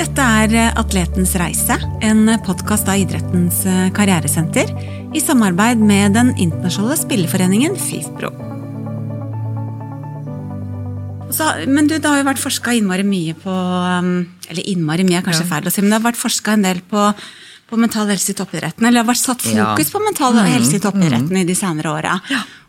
Dette er Atletens reise, en podkast av Idrettens karrieresenter i samarbeid med den internasjonale spilleforeningen FIFPro. Så, men du, det har jo vært forska innmari mye på um, Eller innmari mye er kanskje feil å si, men det har vært forska en del på, på mental helse i toppidretten. Eller det har vært satt fokus Ja. på mental helse i toppidretten i de senere åra.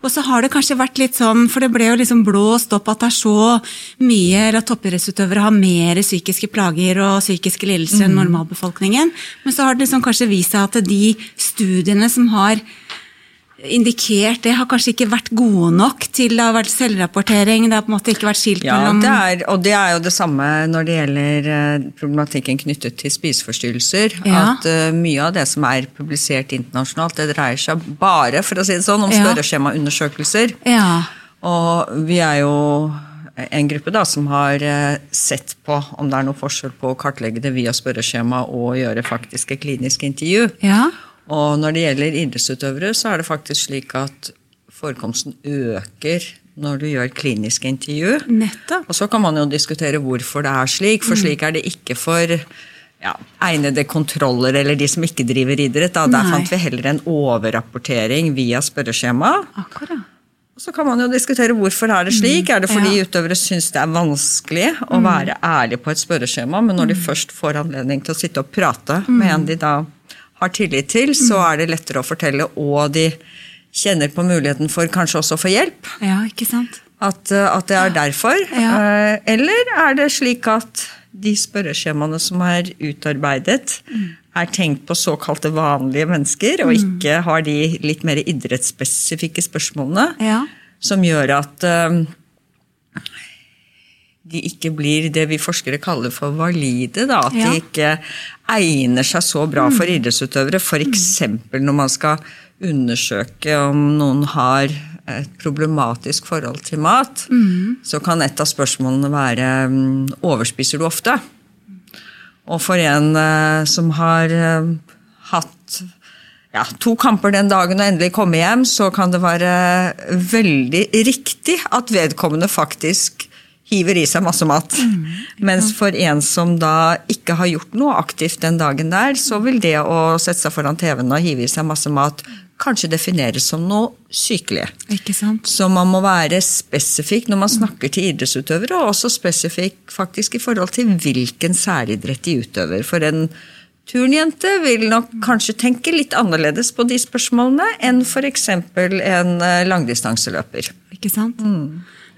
Og så har det kanskje vært litt sånn, for det ble jo liksom blåst opp at det er så mye at toppidrettsutøvere har mer psykiske plager og psykiske lidelser enn normalbefolkningen. Men så har det liksom kanskje vist seg at de studiene som har indikert det, har kanskje ikke vært gode nok til det har vært selvrapportering. Det har på en måte ikke vært skilt Ja, mellom det er, og det er jo det samme når det gjelder eh, problematikken knyttet til spiseforstyrrelser. Ja. At eh, mye av det som er publisert internasjonalt, det dreier seg bare for å si det sånn, om spørreskjemaundersøkelser. Ja. Og vi er jo en gruppe da som har eh, sett på om det er noe forskjell på å kartlegge det via spørreskjema og gjøre faktiske kliniske intervju. ja. Og når det gjelder idrettsutøvere, så er det faktisk slik at forekomsten øker når du gjør kliniske intervju. Nettopp. Og så kan man jo diskutere hvorfor det er slik, for slik er det ikke for ja, egnede kontroller eller de som ikke driver idrett. Da. Der Nei. fant vi heller en overrapportering via spørreskjema. Akkurat. Så kan man jo diskutere hvorfor er det slik. Er det fordi Ja. utøvere syns det er vanskelig å være ærlig på et spørreskjema, men når de først får anledning til å sitte og prate med en de da har tillit til, så er det lettere å fortelle, og de kjenner på muligheten for kanskje også å få hjelp. Ja, ikke sant? At, eh, at det er derfor. Ja. Eh, Eller er det slik at de spørreskjemaene som er utarbeidet, er tenkt på såkalte vanlige mennesker, og ikke har de litt mer idrettsspesifikke spørsmålene, Ja. som gjør at eh, de ikke blir det vi forskere kaller for valide. Da. At Ja. de ikke egner seg så bra for idrettsutøvere. F.eks. når man skal undersøke om noen har et problematisk forhold til mat, så kan et av spørsmålene være mm, overspiser du ofte? Og for en eh, som har eh, hatt ja, to kamper den dagen og endelig komme hjem, så kan det være veldig riktig at vedkommende faktisk hiver i seg masse mat. Mens for en som da ikke har gjort noe aktivt den dagen der, så vil det å sette seg foran TV-en og hive i seg masse mat kanskje defineres som noe sykelig. Ikke sant? Så man må være spesifikk når man snakker til idrettsutøvere, og også spesifikk faktisk i forhold til hvilken særidrett de utøver. For en turnjente vil nok kanskje tenke litt annerledes på de spørsmålene enn f.eks. en eh, langdistanseløper. Ikke sant?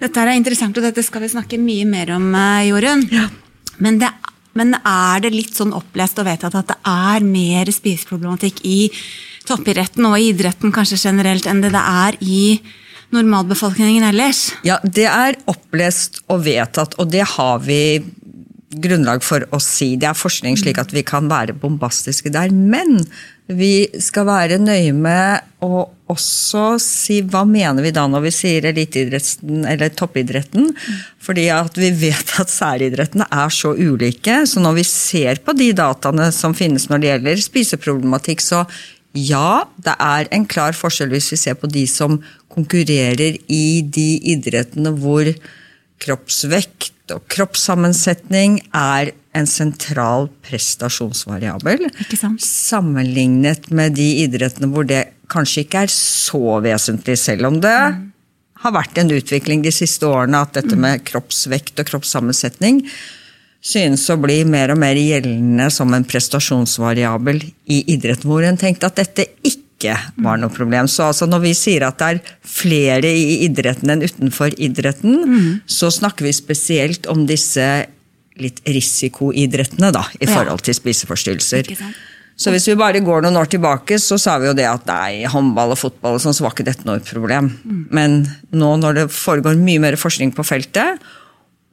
Dette er interessant, og dette skal vi snakke mye mer om, Jorunn. Jorunn. Men, det, men er det litt sånn opplest og vedtatt at det er mer spiseproblematikk i toppidretten og i idretten kanskje generelt enn det det er i normalbefolkningen ellers? Ja, det er opplest og vedtatt, og det har vi grunnlag for å si. Det er forskning slik at vi kan være bombastiske der. Men vi skal være nøye med å også si hva mener vi da når vi sier eliteidretten eller toppidretten. Fordi at vi vet at særidrettene er så ulike. Så når vi ser på de dataene som finnes når det gjelder spiseproblematikk, så ja, det er en klar forskjell hvis vi ser på de som konkurrerer i de idrettene hvor kroppsvekt og kroppssammensetning er en sentral prestasjonsvariabel. Sammenlignet med de idrettene hvor det kanskje ikke er så vesentlig, selv om det har vært en utvikling de siste årene at dette med kroppsvekt og kroppssammensetning synes å bli mer og mer gjeldende som en prestasjonsvariabel i idretten, hvor en tenkte at dette ikke var noe problem. Så altså når vi sier at det er flere i idretten enn utenfor idretten, så snakker vi spesielt om disse litt risikoidrettene da, i forhold til spiseforstyrrelser. Så hvis vi bare går noen år tilbake, så sa vi jo det at nei, håndball og fotball og sånn, så var ikke dette noe problem. Men nå når det foregår mye mer forskning på feltet,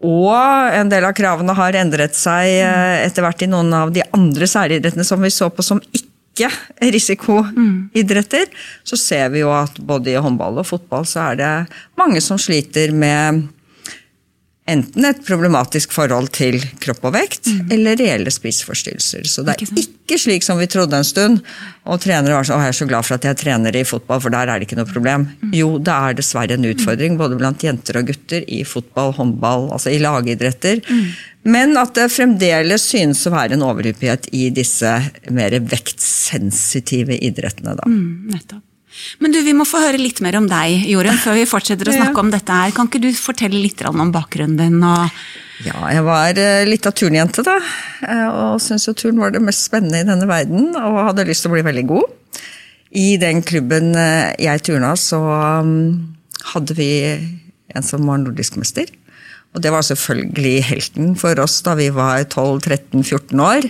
og en del av kravene har endret seg eh, etter hvert i noen av de andre særidrettene som vi så på som ikke risikoidretter, så ser vi jo at både i håndball og fotball så er det mange som sliter med enten et problematisk forhold til kropp og vekt, eller reelle spiseforstyrrelser. Så det er Ikke ikke, slik som vi trodde en stund. Og trenere var sånn Å, jeg er så glad for at jeg trener i fotball, for der er det ikke noe problem. Jo, det er dessverre en utfordring både blant jenter og gutter i fotball, håndball, altså i lagidretter. Men at det fremdeles synes å være en overhyppighet i disse mer vektsensitive idrettene, da. Mm, nettopp. Men du, vi må få høre litt mer om deg, Jorunn, før vi fortsetter å snakke om dette her. Kan ikke du fortelle litt om bakgrunnen din? Ja, jeg var eh, litt av turnjente, da. eh, Og syntes jo turn var det mest spennende i denne verden, og hadde lyst til å bli veldig god. I den klubben eh, jeg turna, så mm, hadde vi en som var nordisk mester. Og det var selvfølgelig helten for oss da vi var 12-13-14 år.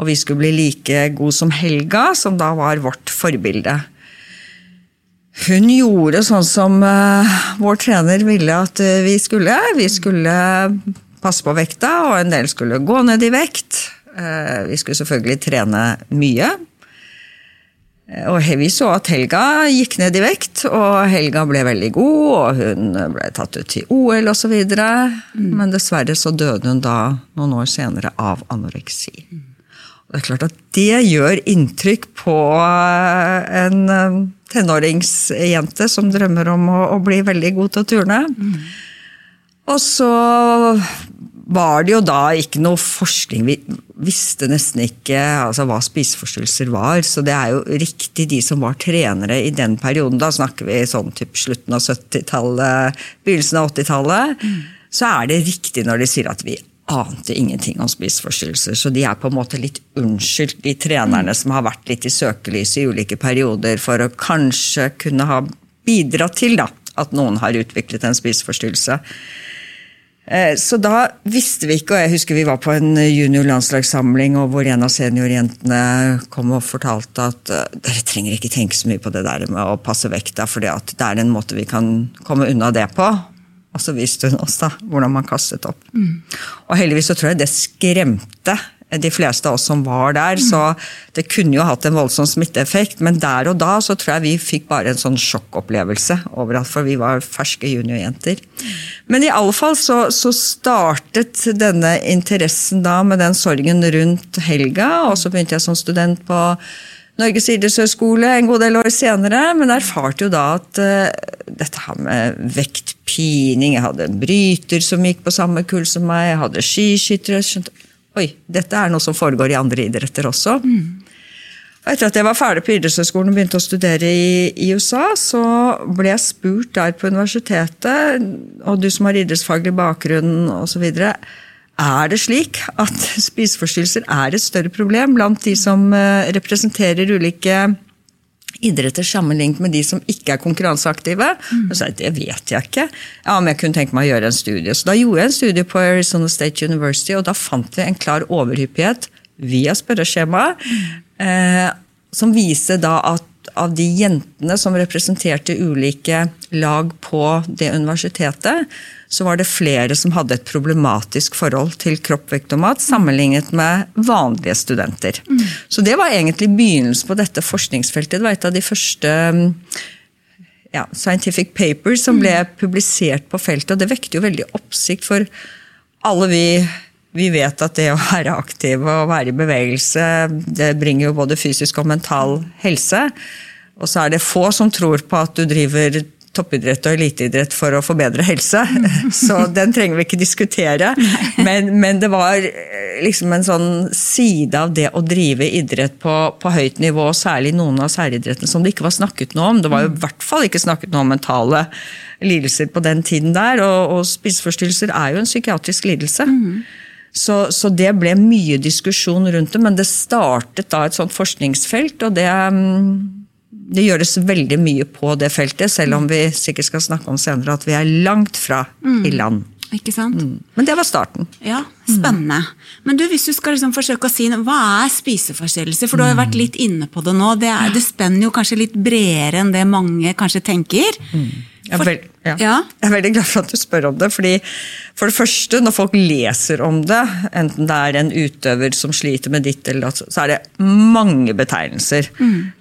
Og vi skulle bli like god som Helga, som da var vårt forbilde. Hun gjorde sånn som eh, vår trener ville at eh, vi skulle. Vi skulle passe på vekta, og en del skulle gå ned i vekt. Eh, vi skulle selvfølgelig trene mye. Og vi så at Helga gikk ned i vekt, og Helga ble veldig god, og hun ble tatt ut til OL osv. Mm. Men dessverre så døde hun da noen år senere av anoreksi. Og det er klart at det gjør inntrykk på en tenåringsjente som drømmer om å, å bli veldig god til å turne. Og så var det jo da ikke noe forskning. Vi visste nesten ikke altså, hva spiseforstyrrelser var. Så det er jo riktig de som var trenere i den perioden. Da snakker vi sånn typ slutten av 70-tallet, begynnelsen av 80-tallet. Så er det riktig når de sier at vi ante ingenting om spiseforstyrrelser. Så de er på en måte litt unnskyldt, de trenerne som har vært litt i søkelyset i ulike perioder for å kanskje kunne ha bidratt til da, at noen har utviklet en spiseforstyrrelse. Eh, Så da visste vi ikke, og jeg husker vi var på en juniorlandslagssamling hvor en av seniorjentene kom og fortalte at eh, dere trenger ikke tenke så mye på det der med å passe vekta, for det er en måte vi kan komme unna det på. Og så viste hun oss da hvordan man kastet opp. Og heldigvis så tror jeg det skremte de fleste av oss som var der, så det kunne jo hatt en voldsom smitteeffekt, men der og da så tror jeg vi fikk bare en sånn sjokkopplevelse over at for vi var ferske juniorjenter. Men i alle fall så, så startet denne interessen da med den sorgen rundt helga, og så begynte jeg som student på Norges idrettshøgskole en god del år senere, men erfarte jo da at uh, dette her med vektpining Jeg hadde en bryter som gikk på samme kull som meg, jeg hadde skiskyttere Oi, dette er noe som foregår i andre idretter også. Og etter at jeg var ferdig på idrettshøyskolen og begynte å studere i, i USA, så ble jeg spurt der på universitetet, og du som har idrettsfaglig bakgrunn osv. Er det slik at spiseforstyrrelser er et større problem blant de som eh, representerer ulike idretter sammenlignet med de som ikke er konkurranseaktive? Mm. så jeg, det vet jeg ikke. Ja, men jeg kunne tenke meg å gjøre en studie. Så da gjorde jeg en studie på Arizona State University, og da fant vi en klar overhyppighet via spørreskjemaet, eh, som viser da at av de jentene som representerte ulike lag på det universitetet, så var det flere som hadde et problematisk forhold til kropp, vekt og mat, sammenlignet med vanlige studenter. Så det var egentlig begynnelsen på dette forskningsfeltet. Det var et av de første mm, ja, scientific papers som ble publisert på feltet, og det vekte jo veldig oppsikt for alle vi vi vet at det å være aktiv og være i bevegelse, det bringer jo både fysisk og mental helse. Og så er det få som tror på at du driver toppidrett og eliteidrett for å få bedre helse. Så den trenger vi ikke diskutere. Men, men det var eh, liksom en sånn side av det å drive idrett på, på høyt nivå, særlig noen av særidrettene som det ikke var snakket noe om. Det var jo i hvert fall ikke snakket noe om mentale lidelser på den tiden der. Og, og spiseforstyrrelser er jo en psykiatrisk lidelse. Så, så, det ble mye diskusjon rundt det, men det startet da et sånt forskningsfelt, og det, det, gjøres veldig mye på det feltet, selv om vi sikkert skal snakke om senere at vi er langt fra i land. Ikke sant? Men det var starten. Ja, spennende. Men du, hvis du skal liksom forsøke å si hva er spiseforstyrrelser? For du har jo vært litt inne på det nå. Det, er, det spenner jo kanskje litt bredere enn det mange kanskje tenker. Jeg er, veld, ja. Ja. jeg er veldig glad for at du spør om det. fordi For det første, når folk leser om det, enten det er en utøver som sliter med ditt, eller så er det mange betegnelser.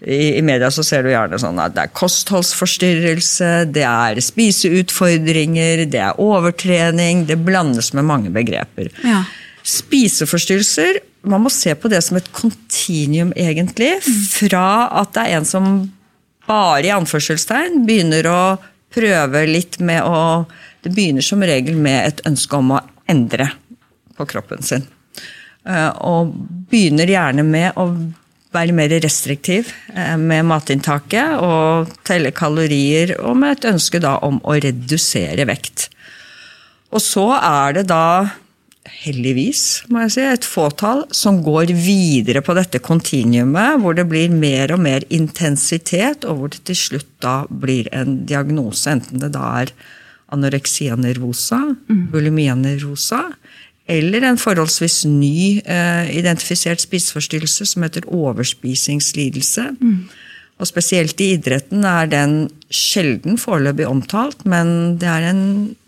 I, I media så ser du gjerne sånn at det er kostholdsforstyrrelse, det er spiseutfordringer, det er overtrening. Det blandes med mange begreper. Ja. Spiseforstyrrelser, man må se på det som et kontinuum, egentlig. Fra at det er en som bare i anførselstegn begynner å prøve litt med å Det begynner som regel med et ønske om å endre på kroppen sin. Eh, Og begynner gjerne med å være mer restriktiv eh, med matinntaket og telle kalorier, og med et ønske da om å redusere vekt. Og så er det da, heldigvis, må jeg si, et fåtall som går videre på dette kontinuumet, hvor det blir mer og mer intensitet, og hvor det til slutt da blir en diagnose, enten det da er anoreksia nervosa, bulimia nervosa, eller en forholdsvis ny eh, identifisert spiseforstyrrelse som heter overspisingslidelse. Og spesielt i idretten er den sjelden foreløpig omtalt, men det er en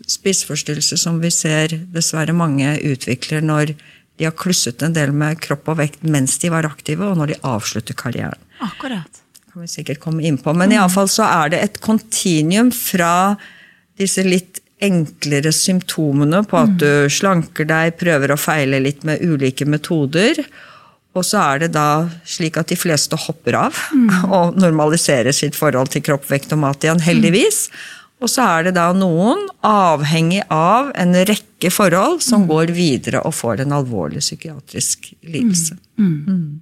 spiseforstyrrelse som vi ser dessverre mange utvikler når de har klusset en del med kropp og vekt mens de var aktive, og når de avslutter karrieren. Akkurat. Kan vi sikkert komme inn på. Men i alle fall så er det et kontinuum fra disse litt enklere symptomene på at du slanker deg, prøver å feile litt med ulike metoder. Og så er det da slik at de fleste hopper av og normaliserer sitt forhold til kropp, vekt og mat igjen, heldigvis. Og så er det da noen, avhengig av en rekke forhold, som går videre og får en alvorlig psykiatrisk lidelse. Mm.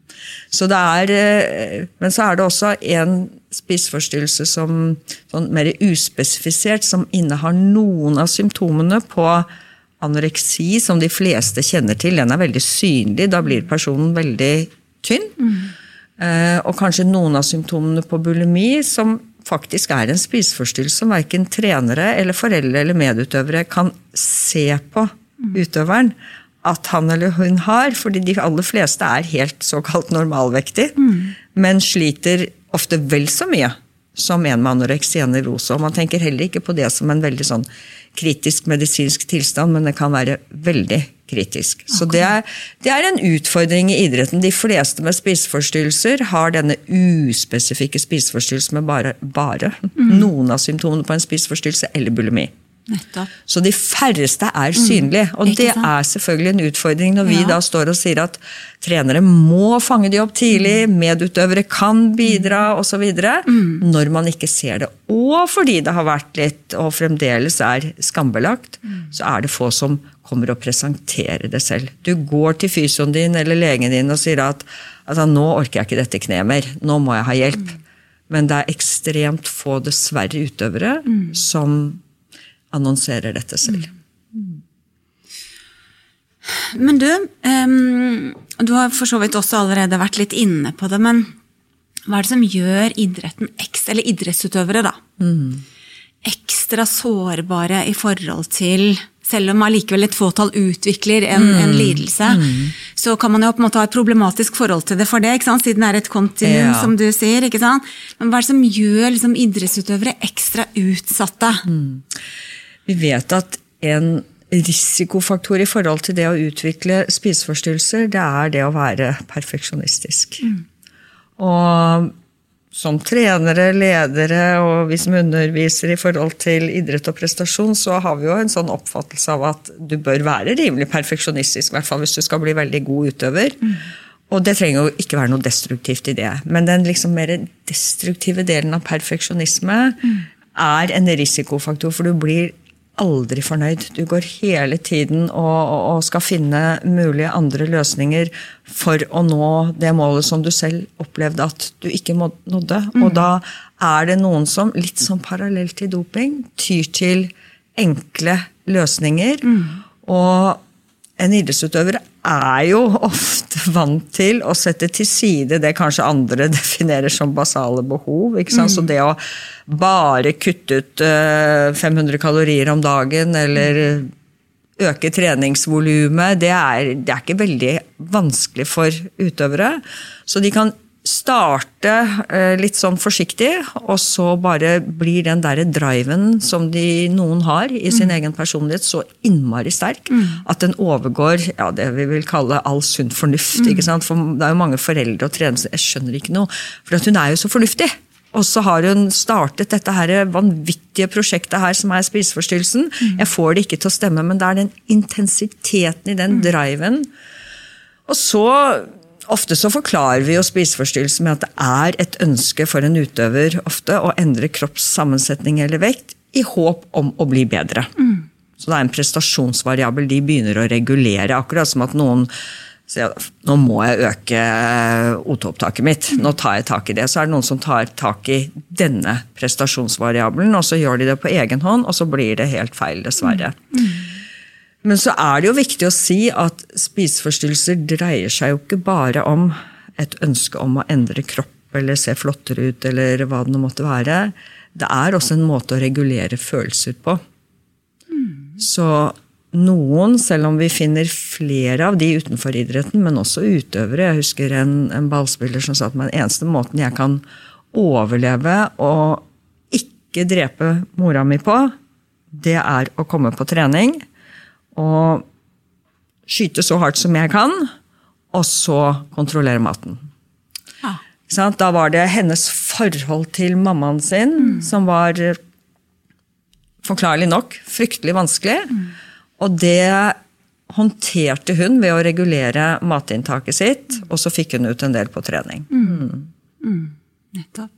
Så det er, eh, men så er det også en spiseforstyrrelse som sånn mer uspesifisert, som innehar noen av symptomene på anoreksi, som de fleste kjenner til. Den er veldig synlig. Da blir personen veldig tynn. Eh, Og kanskje noen av symptomene på bulimi, som faktisk er en spiseforstyrrelse som verken trenere eller foreldre eller medutøvere kan se på utøveren at han eller hun har, fordi de aller fleste er helt såkalt normalvektig, men sliter ofte vel så mye som en med og nervose. Og man tenker heller ikke på det som en veldig sånn kritisk medisinsk tilstand, men det kan være veldig kritisk. Så det er, det er en utfordring i idretten. De fleste med spiseforstyrrelser har denne uspesifikke spiseforstyrrelsen med bare, bare noen av symptomene på en spiseforstyrrelse eller bulimi. Nettopp. Så de færreste er synlige. Og Mm. og det sant? er selvfølgelig en utfordring når vi Ja. da står og sier at trenere må fange de opp tidlig, Mm. medutøvere kan bidra osv. Når man ikke ser det. Og fordi det har vært litt, og fremdeles er skambelagt, Mm. så er det få som kommer og presenterer det selv. Du går til fysioen din eller legen din og sier at altså, nå orker jeg ikke dette kneet mer, nå må jeg ha hjelp. Mm. Men det er ekstremt få, dessverre, utøvere Mm. som annonserer dette selv. Men du, um, du har for så vidt også allerede vært litt inne på det, men hva er det som gjør idretten ekstra, eller idrettsutøvere da, ekstra sårbare i forhold til selv om allikevel et fåtall utvikler en, en lidelse, så kan man jo på en måte ha et problematisk forhold til det for det, ikke sant? siden det er et kontinuum, Ja. som du sier. ikke sant? Men hva er det som gjør liksom, idrettsutøvere ekstra utsatte? Vi vet at en risikofaktor i forhold til det å utvikle spiseforstyrrelser, det er det å være perfeksjonistisk. Og som trenere, ledere og vi som underviser i forhold til idrett og prestasjon, så har vi jo en sånn oppfattelse av at du bør være rimelig perfeksjonistisk, i hvert fall hvis du skal bli veldig god utøver. Og det trenger jo ikke være noe destruktivt i det. Men den liksom mer destruktive delen av perfeksjonisme er en risikofaktor, for du blir aldri fornøyd. Du går hele tiden og, og, skal finne mulige andre løsninger for å nå det målet som du selv opplevde at du ikke nådde. nådde. Og da er det noen som, litt som parallelt til doping, tyr til enkle løsninger. Og en idrettsutøver er jo ofte vant til å sette til side det kanskje andre definerer som basale behov. Ikke sant? Så det å bare kutte ut eh, 500 kalorier om dagen eller øke treningsvolumet, det det er ikke veldig vanskelig for utøvere. Så de kan starte eh, litt sånn forsiktig, og så bare blir den derre driven som de, noen har i sin egen personlighet, så innmari sterk at den overgår ja, det vi vil kalle all sunn fornuft. ikke sant? For det er jo mange foreldre og trenere Jeg skjønner ikke noe, for hun er jo så fornuftig. Og så har hun startet dette her vanvittige prosjektet her som er spiseforstyrrelsen. Jeg får det ikke til å stemme, men det er den intensiteten i den driven. Og så Ofte så forklarer vi jo spiseforstyrrelser med at det er et ønske for en utøver ofte å endre kroppssammensetning eller vekt i håp om å bli bedre. Mm. Så det er en prestasjonsvariabel de begynner å regulere. Akkurat som at noen sier nå må jeg øke O2-opptaket mitt. Nå tar jeg tak i det. Så er det noen som tar tak i denne prestasjonsvariabelen, og så gjør de det på egen hånd, og så blir det helt feil, dessverre. Mm. Men så er det jo viktig å si at spiseforstyrrelser dreier seg jo ikke bare om et ønske om å endre kropp eller se flottere ut, eller hva det nå måtte være. Det er også en måte å regulere følelser på. Så noen, selv om vi finner flere av de utenfor idretten, men også utøvere Jeg husker en, en ballspiller som sa at den eneste måten jeg kan overleve og ikke drepe mora mi på, det er å komme på trening og skyte så hardt som jeg kan, og så kontrollere maten. Ja. Da var det hennes forhold til mammaen sin mm. som var forklarlig nok fryktelig vanskelig. Mm. Og det håndterte hun ved å regulere matinntaket sitt, mm. og så fikk hun ut en del på trening. Mm. mm. Nettopp.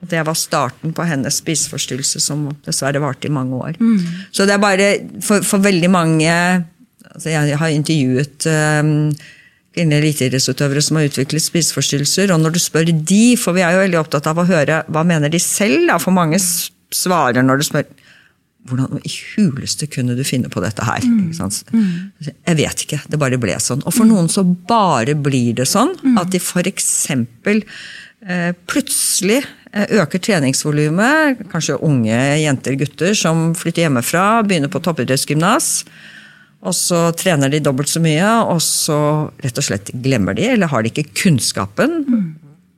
Det var starten på hennes spiseforstyrrelse, som dessverre varte i mange år. Mm. Så det er bare for, for veldig mange altså Jeg har intervjuet um, kvinnelige eliteidrettsutøvere som har utviklet spiseforstyrrelser, og når du spør de, for vi er jo veldig opptatt av å høre hva mener de selv, da, for mange svarer når du spør hvordan i huleste kunne du finne på dette her? Mm. Mm. Jeg vet ikke, det bare ble sånn. Og for mm. noen så bare blir det sånn at de f.eks. Eh, plutselig øker treningsvolumet. Kanskje unge jenter gutter som flytter hjemmefra, begynner på toppidrettsgymnas. Og så trener de dobbelt så mye, og så rett og slett glemmer de, eller har de ikke kunnskapen mm.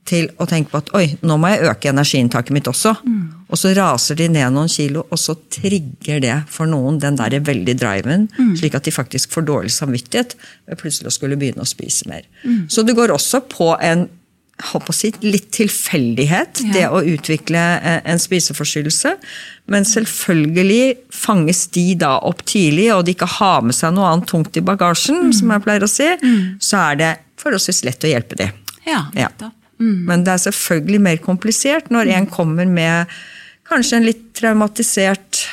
til å tenke på at oi, nå må jeg øke energiinntaket mitt også. Mm. Og så raser de ned noen kilo, og så trigger det for noen den der veldig driven, mm. slik at de faktisk får dårlig samvittighet ved plutselig å skulle begynne å spise mer. Så det går også på en si, litt tilfeldighet, ja. det å utvikle eh, en spiseforstyrrelse. Men selvfølgelig fanges de da opp tidlig, og de ikke har med seg noe annet tungt i bagasjen, mm. som jeg pleier å si, mm. så er det forholdsvis lett å hjelpe de. Ja, ja. Mm. Men det er selvfølgelig mer komplisert når en kommer med kanskje en litt traumatisert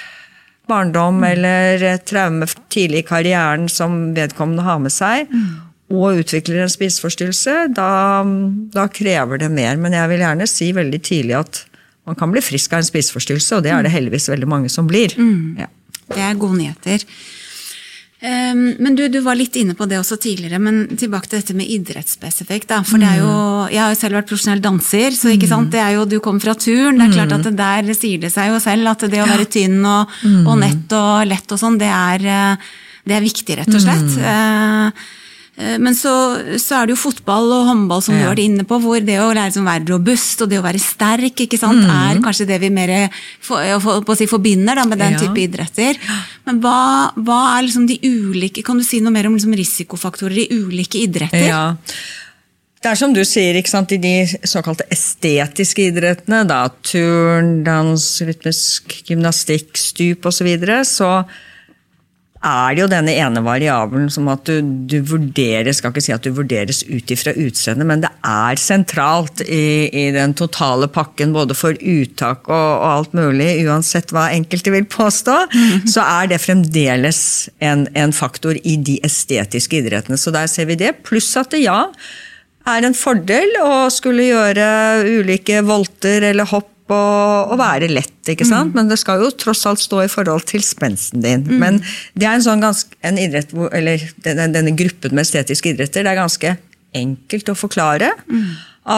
barndom mm. eller traume tidlig i karrieren som vedkommende har med seg. Mm og utvikler en spiseforstyrrelse, da, da, krever det mer. Men jeg vil gjerne si veldig tidlig at man kan bli frisk av en spiseforstyrrelse, og det er det heldigvis veldig mange som blir. Mm. Ja. Det er gode nyheter. Um, men du, du, var litt inne på det også tidligere, men tilbake til dette med idrettsspesifikt. For det er jo, mm. Jeg har jo selv vært profesjonell danser, så ikke sant? Det er jo, du kommer fra turn. Det er klart at det der sier det seg jo selv at det å være tynn og, og nett og lett og sånn, det, eh, det, er viktig, rett og slett. Eh, men så, så, er det jo fotball og håndball som ja. du vært inne på, hvor det å lære være robust og det å være sterk ikke sant, mm. er kanskje det vi mer for, for, si, forbinder da, med den ja. type idretter. Men hva, hva, er liksom de ulike Kan du si noe mer om liksom risikofaktorer i ulike idretter? Ja. Det er som du sier, ikke sant, i de såkalte estetiske idrettene, da, turn, dans, rytmisk gymnastikk, stup osv., så, videre, så er det jo denne ene variabelen som at du, du vurderes Skal ikke si at du vurderes ut ifra utseendet, men det er sentralt i, i, den totale pakken, både for uttak og, og, alt mulig, uansett hva enkelte vil påstå, mm. så er det fremdeles en, en faktor i de estetiske idrettene. Så der ser vi det. Pluss at det ja er en fordel å skulle gjøre ulike volter eller hopp og, og være lett, ikke sant? Mm. men det skal jo tross alt stå i forhold til spensten din. Mm. Men det er en sånn ganske, en idrett, eller denne, denne, gruppen med estetiske idretter, det er ganske enkelt å forklare. Mm.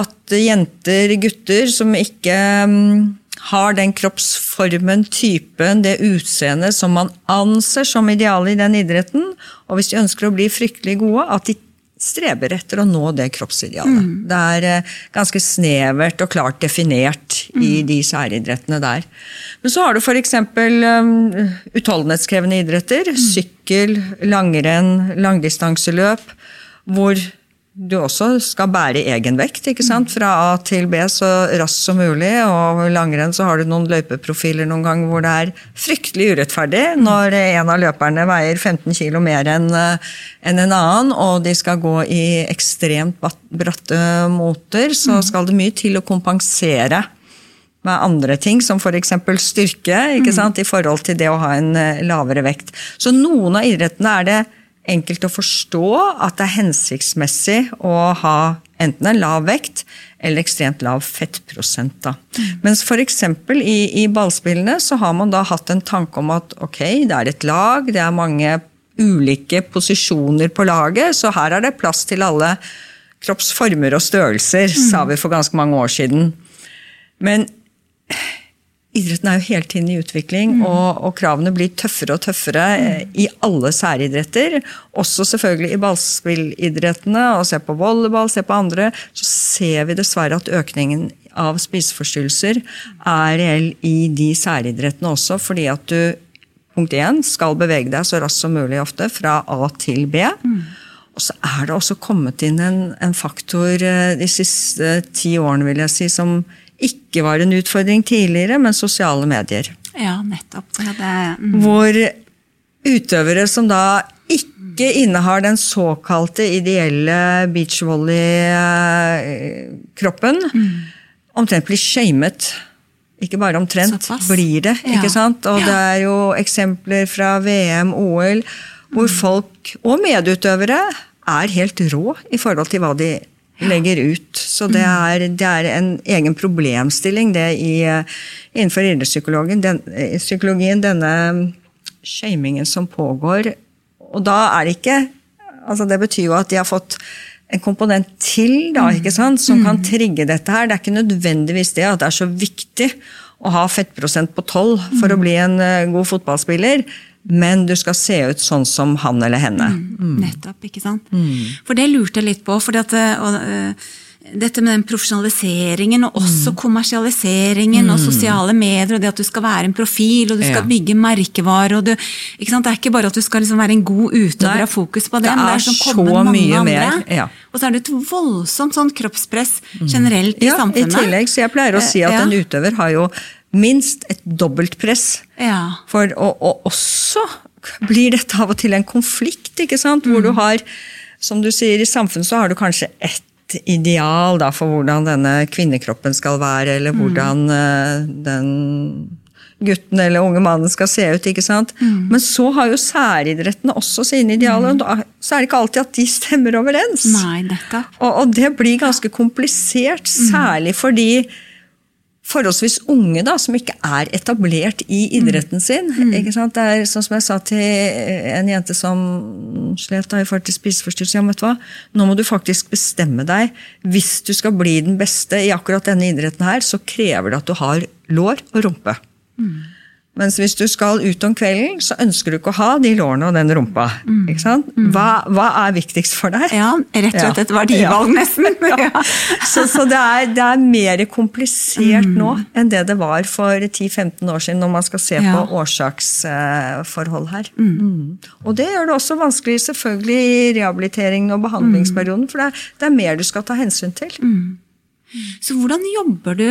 At jenter, gutter som ikke um, har den kroppsformen, typen, det utseendet som man anser som idealet i den idretten, og hvis de ønsker å bli fryktelig gode, at de streber etter å nå det kroppsidealet. Mm. Det er eh, ganske snevert og klart definert i Mm. de særidrettene der. Men så har du f.eks. Um, utholdenhetskrevende idretter. Mm. Sykkel, langrenn, langdistanseløp. Hvor du også skal bære egen vekt ikke sant? fra A til B så raskt som mulig. Og langrenn så har du noen løypeprofiler noen gang hvor det er fryktelig urettferdig når en av løperne veier 15 kg mer enn eh, en annen, og de skal gå i ekstremt bratte moter, så skal det mye til å kompensere med andre ting, som f.eks. styrke, ikke sant, i forhold til det å ha en eh, lavere vekt. Så noen av idrettene er det enkelt å forstå at det er hensiktsmessig å ha enten en lav vekt eller ekstremt lav fettprosent. Da. Mens f.eks. I, i ballspillene så har man da hatt en tanke om at ok, det er et lag, det er mange ulike posisjoner på laget, så her er det plass til alle kroppsformer og størrelser, sa vi for ganske mange år siden. Men idretten er jo hele tiden i utvikling, og, og kravene blir tøffere og tøffere mm. i alle særidretter. Også selvfølgelig i ballspillidrettene, og se på volleyball, se på andre. Så ser vi dessverre at økningen av spiseforstyrrelser er reell i de særidrettene også, fordi at du punkt én skal bevege deg så raskt som mulig ofte, fra A til B. Og så er det også kommet inn en, en faktor eh, de siste ti årene, vil jeg si, som ikke var en utfordring tidligere, men sosiale medier. Ja, nettopp. Ja, det, mm. Hvor utøvere som da ikke innehar den såkalte ideelle beachvolley-kroppen, omtrent blir shamet. Ikke bare omtrent, Såpass. blir det. Ja. ikke sant? Og Ja. det er jo eksempler fra VM, OL, hvor folk, og medutøvere, er helt rå i forhold til hva de legger ut. Så det er, det er en egen problemstilling det i, innenfor idrettspsykologien, den, eh, psykologien, denne shamingen som pågår. Og da er det ikke altså Det betyr jo at de har fått en komponent til da, ikke sant, som kan trigge dette her. Det er ikke nødvendigvis det at det er så viktig å ha fettprosent på 12 for å bli en eh, god fotballspiller, men du skal se ut sånn som han eller henne. Nettopp, ikke sant. For det lurte jeg litt på. fordi at eh, og, eh, dette med den profesjonaliseringen og også kommersialiseringen og sosiale medier og det at du skal være en profil og du skal Ja. bygge merkevare og du, ikke sant? Det er ikke bare at du skal liksom være en god utøver og ha fokus på det, det men det er som så kommer mange mye andre. mer, ja. Og så er det et voldsomt sånn kroppspress generelt i Ja, samfunnet. I tillegg, så jeg pleier å si at Eh, en utøver har jo minst et dobbeltpress. Ja. For, og, og også blir dette av og til en konflikt, ikke sant? hvor Mm. du har Som du sier, i samfunnet så har du kanskje ett ideal da, for hvordan denne kvinnekroppen skal være, eller Mm. hvordan eh, den gutten eller unge mannen skal se ut. ikke sant? Mm. Men så har jo særidrettene også sine idealer, og da, så er det ikke alltid at de stemmer overens. Nei. Og, og det blir ganske komplisert, særlig for de forholdsvis unge da, som ikke er etablert i idretten sin. Ikke sant? Det er sånn som jeg sa til en jente som slet da i forhold til spiseforstyrrelse. Ja, vet du hva? Nå må du faktisk bestemme deg. Hvis du skal bli den beste i akkurat denne idretten her, så krever det at du har lår og rumpe. Mens hvis du skal ut om kvelden, så ønsker du ikke å ha de lårene og den rumpa. Ikke sant? Hva, hva er viktigst for deg? Ja, rett og slett et verdivalg, nesten. Ja. Så, så det, er, det er mer komplisert nå enn det det var for 10-15 år siden, når man skal se på årsaksforhold her. Mm. Og det gjør det også vanskelig selvfølgelig i rehabiliteringen og behandlingsperioden, for det er, det er mer du skal ta hensyn til. Så hvordan jobber du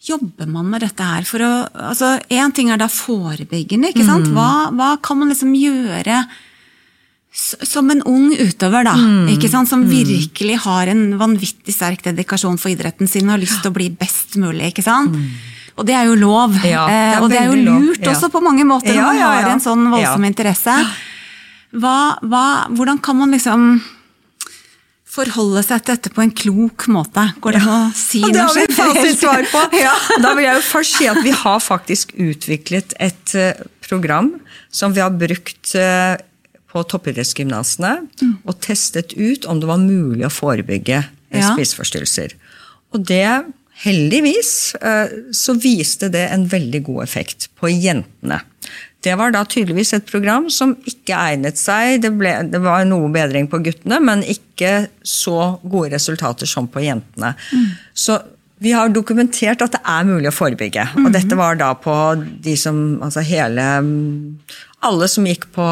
Jobber man med dette her for å altså Én ting er da forebyggende, ikke sant? Hva, hva kan man liksom gjøre som en ung utøver, da? ikke sant? Som virkelig har en vanvittig sterk dedikasjon for idretten sin og har lyst til å bli best mulig, ikke sant? Og det er jo lov. Ja, det er eh, og det er jo lurt ja. også på mange måter Ja, når man har en sånn voldsom Ja. interesse. Hva, hva, hvordan kan man liksom forholde seg til dette på en klok måte? Går det an å si Og det har vi noe fasitsvar på! Ja. Da vil jeg jo først si at vi har faktisk utviklet et eh, program som vi har brukt eh, på toppidrettsgymnasene og testet ut om det var mulig å forebygge eh, Ja. spiseforstyrrelser. Og det, heldigvis, så viste det en veldig god effekt på jentene. Det var da tydeligvis et program som ikke egnet seg. Det, ble, det var noe bedring på guttene, men ikke så gode resultater som på jentene. Mm. Så vi har dokumentert at det er mulig å forebygge. Mm. Og dette var da på de som Altså hele Alle som gikk på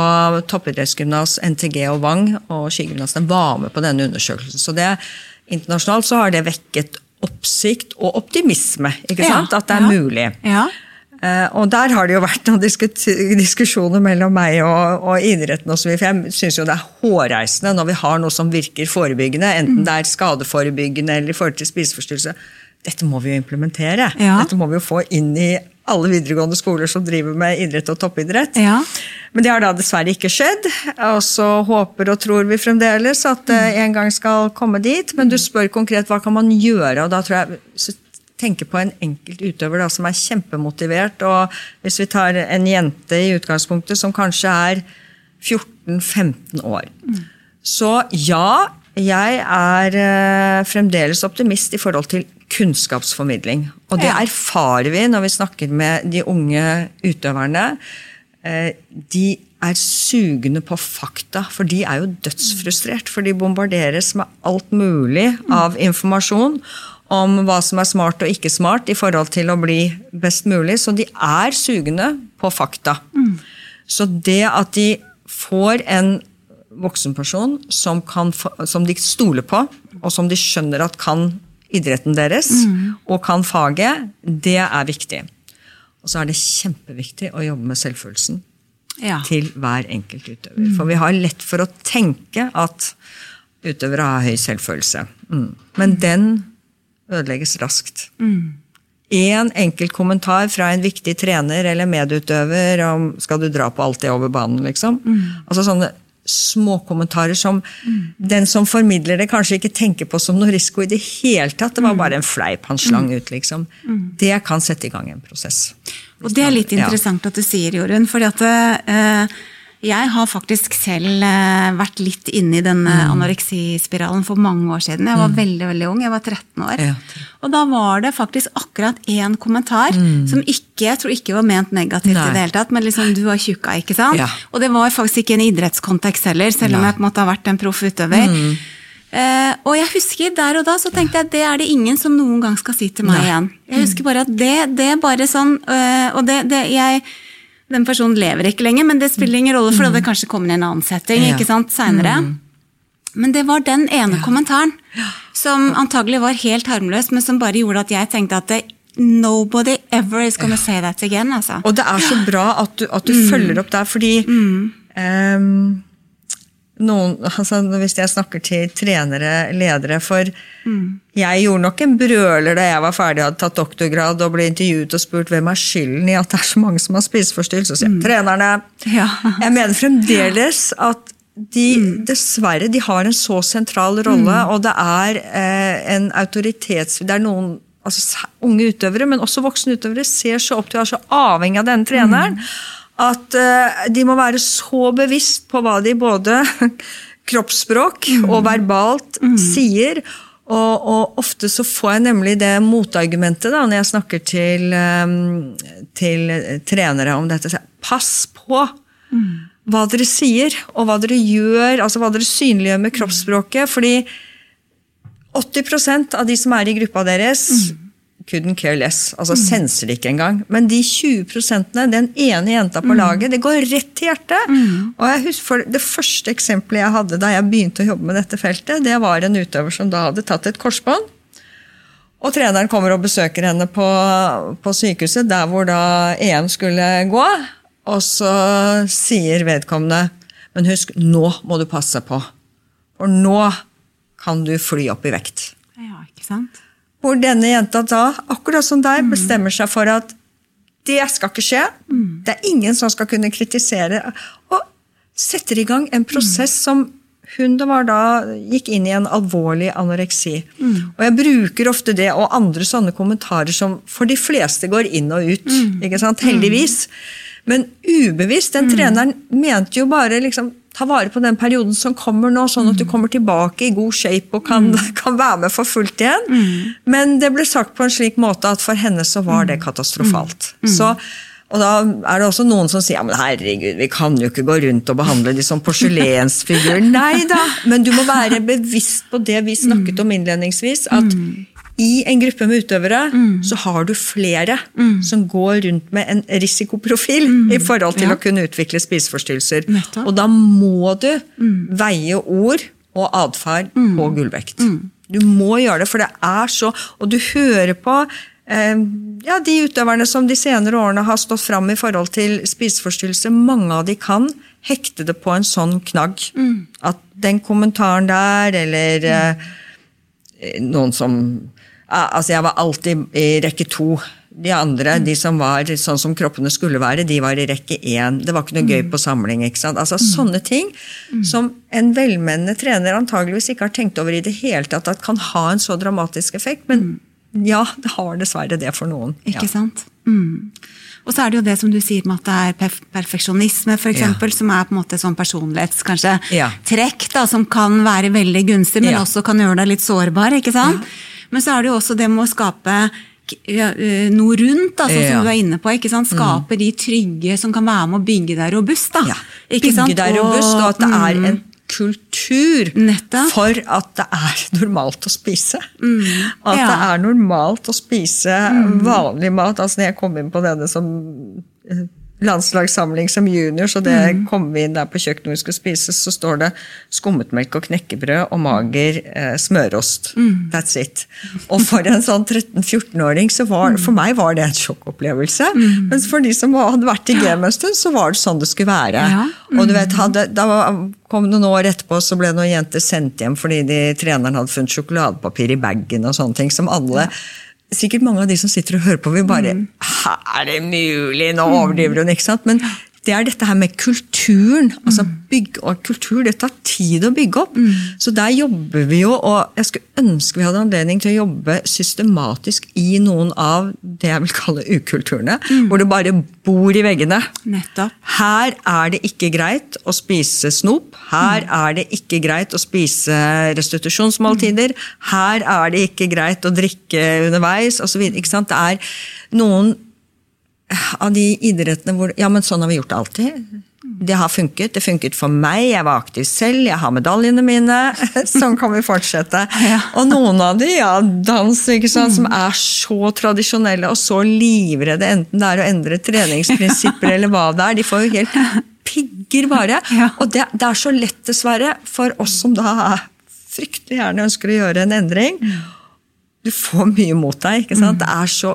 toppidrettsgymnas, NTG og Vang og skigymnasene, var med på denne undersøkelsen. Så det, internasjonalt så har det vekket oppsikt og optimisme. ikke sant? Ja, at det er ja, mulig. Ja. Uh, og der har det jo vært noen diskusjoner mellom meg og, og idretten. Også, for jeg syns jo det er hårreisende når vi har noe som virker forebyggende, enten mm. det er skadeforebyggende eller i forhold til spiseforstyrrelse dette må vi jo implementere. Ja. Dette må vi jo få inn i alle videregående skoler som driver med idrett og toppidrett. Ja. Men det har da dessverre ikke skjedd. Og så håper og tror vi fremdeles at det mm. en gang skal komme dit. Men du spør konkret hva kan man gjøre, og da tror jeg tenker på en enkelt utøver da, som er kjempemotivert. og Hvis vi tar en jente i utgangspunktet som kanskje er 14-15 år. Mm. Så ja, jeg er eh, fremdeles optimist i forhold til kunnskapsformidling. Og det erfarer vi når vi snakker med de unge utøverne. Eh, de er sugende på fakta, for de er jo dødsfrustrert. For de bombarderes med alt mulig av informasjon om hva som er smart og ikke smart i forhold til å bli best mulig. Så de er sugende på fakta. Mm. Så det at de får en voksenperson som, kan, som, de stoler på, og som de skjønner at kan idretten deres mm. og kan faget, det er viktig. Og så er det kjempeviktig å jobbe med selvfølelsen ja. til hver enkelt utøver. Mm. For vi har lett for å tenke at utøvere har høy selvfølelse. Mm. Men den ødelegges raskt. Mm. En enkelt kommentar fra en viktig trener eller medutøver om 'skal du dra på alt det over banen', liksom. Mm. Altså sånne småkommentarer som mm. den som formidler det, kanskje ikke tenker på som noe risiko i det hele tatt. Det var mm. bare en fleip han slang ut, liksom. Mm. Det kan sette i gang en prosess. Og det er litt interessant ja. at du sier, Jorunn. fordi at eh, jeg har faktisk selv eh, vært litt inne i denne mm. anoreksispiralen for mange år siden. Jeg var mm. veldig veldig ung, jeg var 13 år. Ja. Og da var det faktisk akkurat én kommentar mm. som ikke, jeg tror ikke var ment negativt Nei. i det hele tatt, men liksom 'du har tjukka', ikke sant? Ja. Og det var faktisk ikke en idrettskontekst heller, selv om Nei. jeg på en måte har vært en proff utøver. Mm. Uh, og jeg husker der og da så tenkte jeg det er det ingen som noen gang skal si til meg Nei. igjen. Jeg husker bare at det, det bare sånn, uh, og det, det jeg den personen lever ikke lenger, men det spiller ingen rolle, for det kanskje kommer i en annen setting ja. ikke sant, seinere. Mm. Men det var den ene ja. kommentaren som antagelig var helt harmløs, men som bare gjorde at jeg tenkte at det, Nobody ever is gonna ja. say that again. Altså. Og det er så bra at du, at du mm. følger opp der, fordi mm. um, noen, altså Hvis jeg snakker til trenere, ledere For mm. jeg gjorde nok en brøler da jeg var ferdig, hadde tatt doktorgrad og ble intervjuet og spurt hvem er skylden i at det er så mange som har spiseforstyrrelser. Så sier mm. trenerne. Ja. Jeg mener fremdeles at de mm. dessverre de har en så sentral rolle, mm. og det er eh, en autoritets... Det er noen altså, unge utøvere, men også voksne utøvere, ser så opp til og er så avhengig av denne treneren. Mm at uh, de må være så bevisst på hva de både kroppsspråk mm. og verbalt mm. sier. Og, og, ofte så får jeg nemlig det motargumentet da, når jeg snakker til, um, til trenere om dette. Pass på mm. hva dere sier, og hva dere gjør, altså hva dere synliggjør med kroppsspråket. fordi 80% av de som er i gruppa deres, mm couldn't care less. Altså mm. senser det ikke engang. Men de 20% den ene jenta på mm. laget, det går rett til hjertet. Mm. Og jeg husker Det første eksempelet jeg hadde da jeg begynte å jobbe med dette feltet, det var en utøver som da hadde tatt et korsbånd. Og treneren kommer og besøker henne på, på sykehuset, der hvor da EM skulle gå. Og så sier vedkommende Men husk, nå må du passe på. For nå kan du fly opp i vekt. Ja, ikke sant? Hvor denne jenta da, akkurat som deg, mm. bestemmer seg for at det skal ikke skje. Mm. Det er ingen som skal kunne kritisere. Og setter i gang en prosess mm. som hun var da gikk inn i en alvorlig anoreksi. Mm. Og jeg bruker ofte det og andre sånne kommentarer som for de fleste går inn og ut. Mm. ikke sant? Heldigvis. Men ubevisst. Den treneren mente jo bare liksom ta vare på den perioden som kommer nå, sånn at du mm. kommer tilbake i god shape og kan, mm. kan være med for fullt igjen. Mm. Men det ble sagt på en slik måte at for henne så var det mm. katastrofalt. Mm. Så Og da er det også noen som sier ja, men herregud, vi kan jo ikke gå rundt og behandle de som porselensfigurer. Nei da, men du må være bevisst på det vi snakket om innledningsvis. At i en gruppe med utøvere så har du flere som går rundt med en risikoprofil i forhold til Ja. å kunne utvikle spiseforstyrrelser. Og da må du veie ord og atferd på gullvekt. Du må gjøre det, for det er så Og du hører på eh, ja, de utøverne som de senere årene har stått fram i forhold til spiseforstyrrelser. Mange av de kan hekte det på en sånn knagg. At den kommentaren der, eller eh, noen som Altså, jeg var alltid i rekke to. De andre, de som var sånn som kroppene skulle være, de var i rekke én. Det var ikke noe gøy på samling. ikke sant? Altså Sånne ting som en velmenende trener antageligvis ikke har tenkt over i det hele tatt at kan ha en så dramatisk effekt. Men ja, det har dessverre det for noen. Ikke Ja. sant? Mm. Og så er det jo det som du sier med at det er perf perfeksjonisme, for eksempel, som er på en måte sånn personlighets kanskje Ja. trekk, da, som kan være veldig gunstig, men Ja. også kan gjøre deg litt sårbar. ikke sant? Men så er det jo også det med å skape ja, eh, noe rundt, altså, Ja. som du er inne på. ikke sant? Skape de trygge som kan være med å bygge deg robust. da. Ja. Ikke? Bygge deg robust, og at det er mm, en kultur Nettopp. for at det er normalt å spise. At Mm. Ja. Mm. det er normalt å spise vanlig mat. Altså når jeg kom inn på denne som eh, landslagssamling som junior, så det Mm. kom vi inn der på kjøkkenet hvor vi skulle spise, så står det skummetmelk og knekkebrød og mager eh, smørost. Mm. That's it. Og for en sånn 13-14-åring, så var for meg var det en sjokkopplevelse. Mm. Mens for de som hadde vært i gamet en stund, så var det sånn det skulle være. Ja. Og du vet, hadde, da kom noen år etterpå, så ble noen jenter sendt hjem fordi de, treneren hadde funnet sjokoladepapir i bagen og sånne ting, som alle Sikkert mange av de som sitter og hører på, vil bare Mm. Er det mulig? Nå overdriver hun, ikke sant? Men det er dette her med kulturen. altså bygge, bygg og kultur, Det tar tid å bygge opp. Så der jobber vi jo, og jeg skulle ønske vi hadde anledning til å jobbe systematisk i noen av det jeg vil kalle ukulturene, Mm. hvor det bare bor i veggene. Nettopp. Her er det ikke greit å spise snop. Her er det ikke greit å spise restitusjonsmåltider. Her er det ikke greit å drikke underveis osv. Det er noen av de idrettene hvor Ja, men sånn har vi gjort det alltid. Det har funket. Det funket for meg. Jeg var aktiv selv. Jeg har medaljene mine. Sånn kan vi fortsette. Og noen av de, ja, dans, ikke sant, som er så tradisjonelle og så livredde, enten det er å endre treningsprinsipper eller hva det er. De får jo helt pigger bare. Og det, det er så lett, dessverre, for oss som da fryktelig gjerne ønsker å gjøre en endring. Du får mye mot deg. ikke sant? Det er så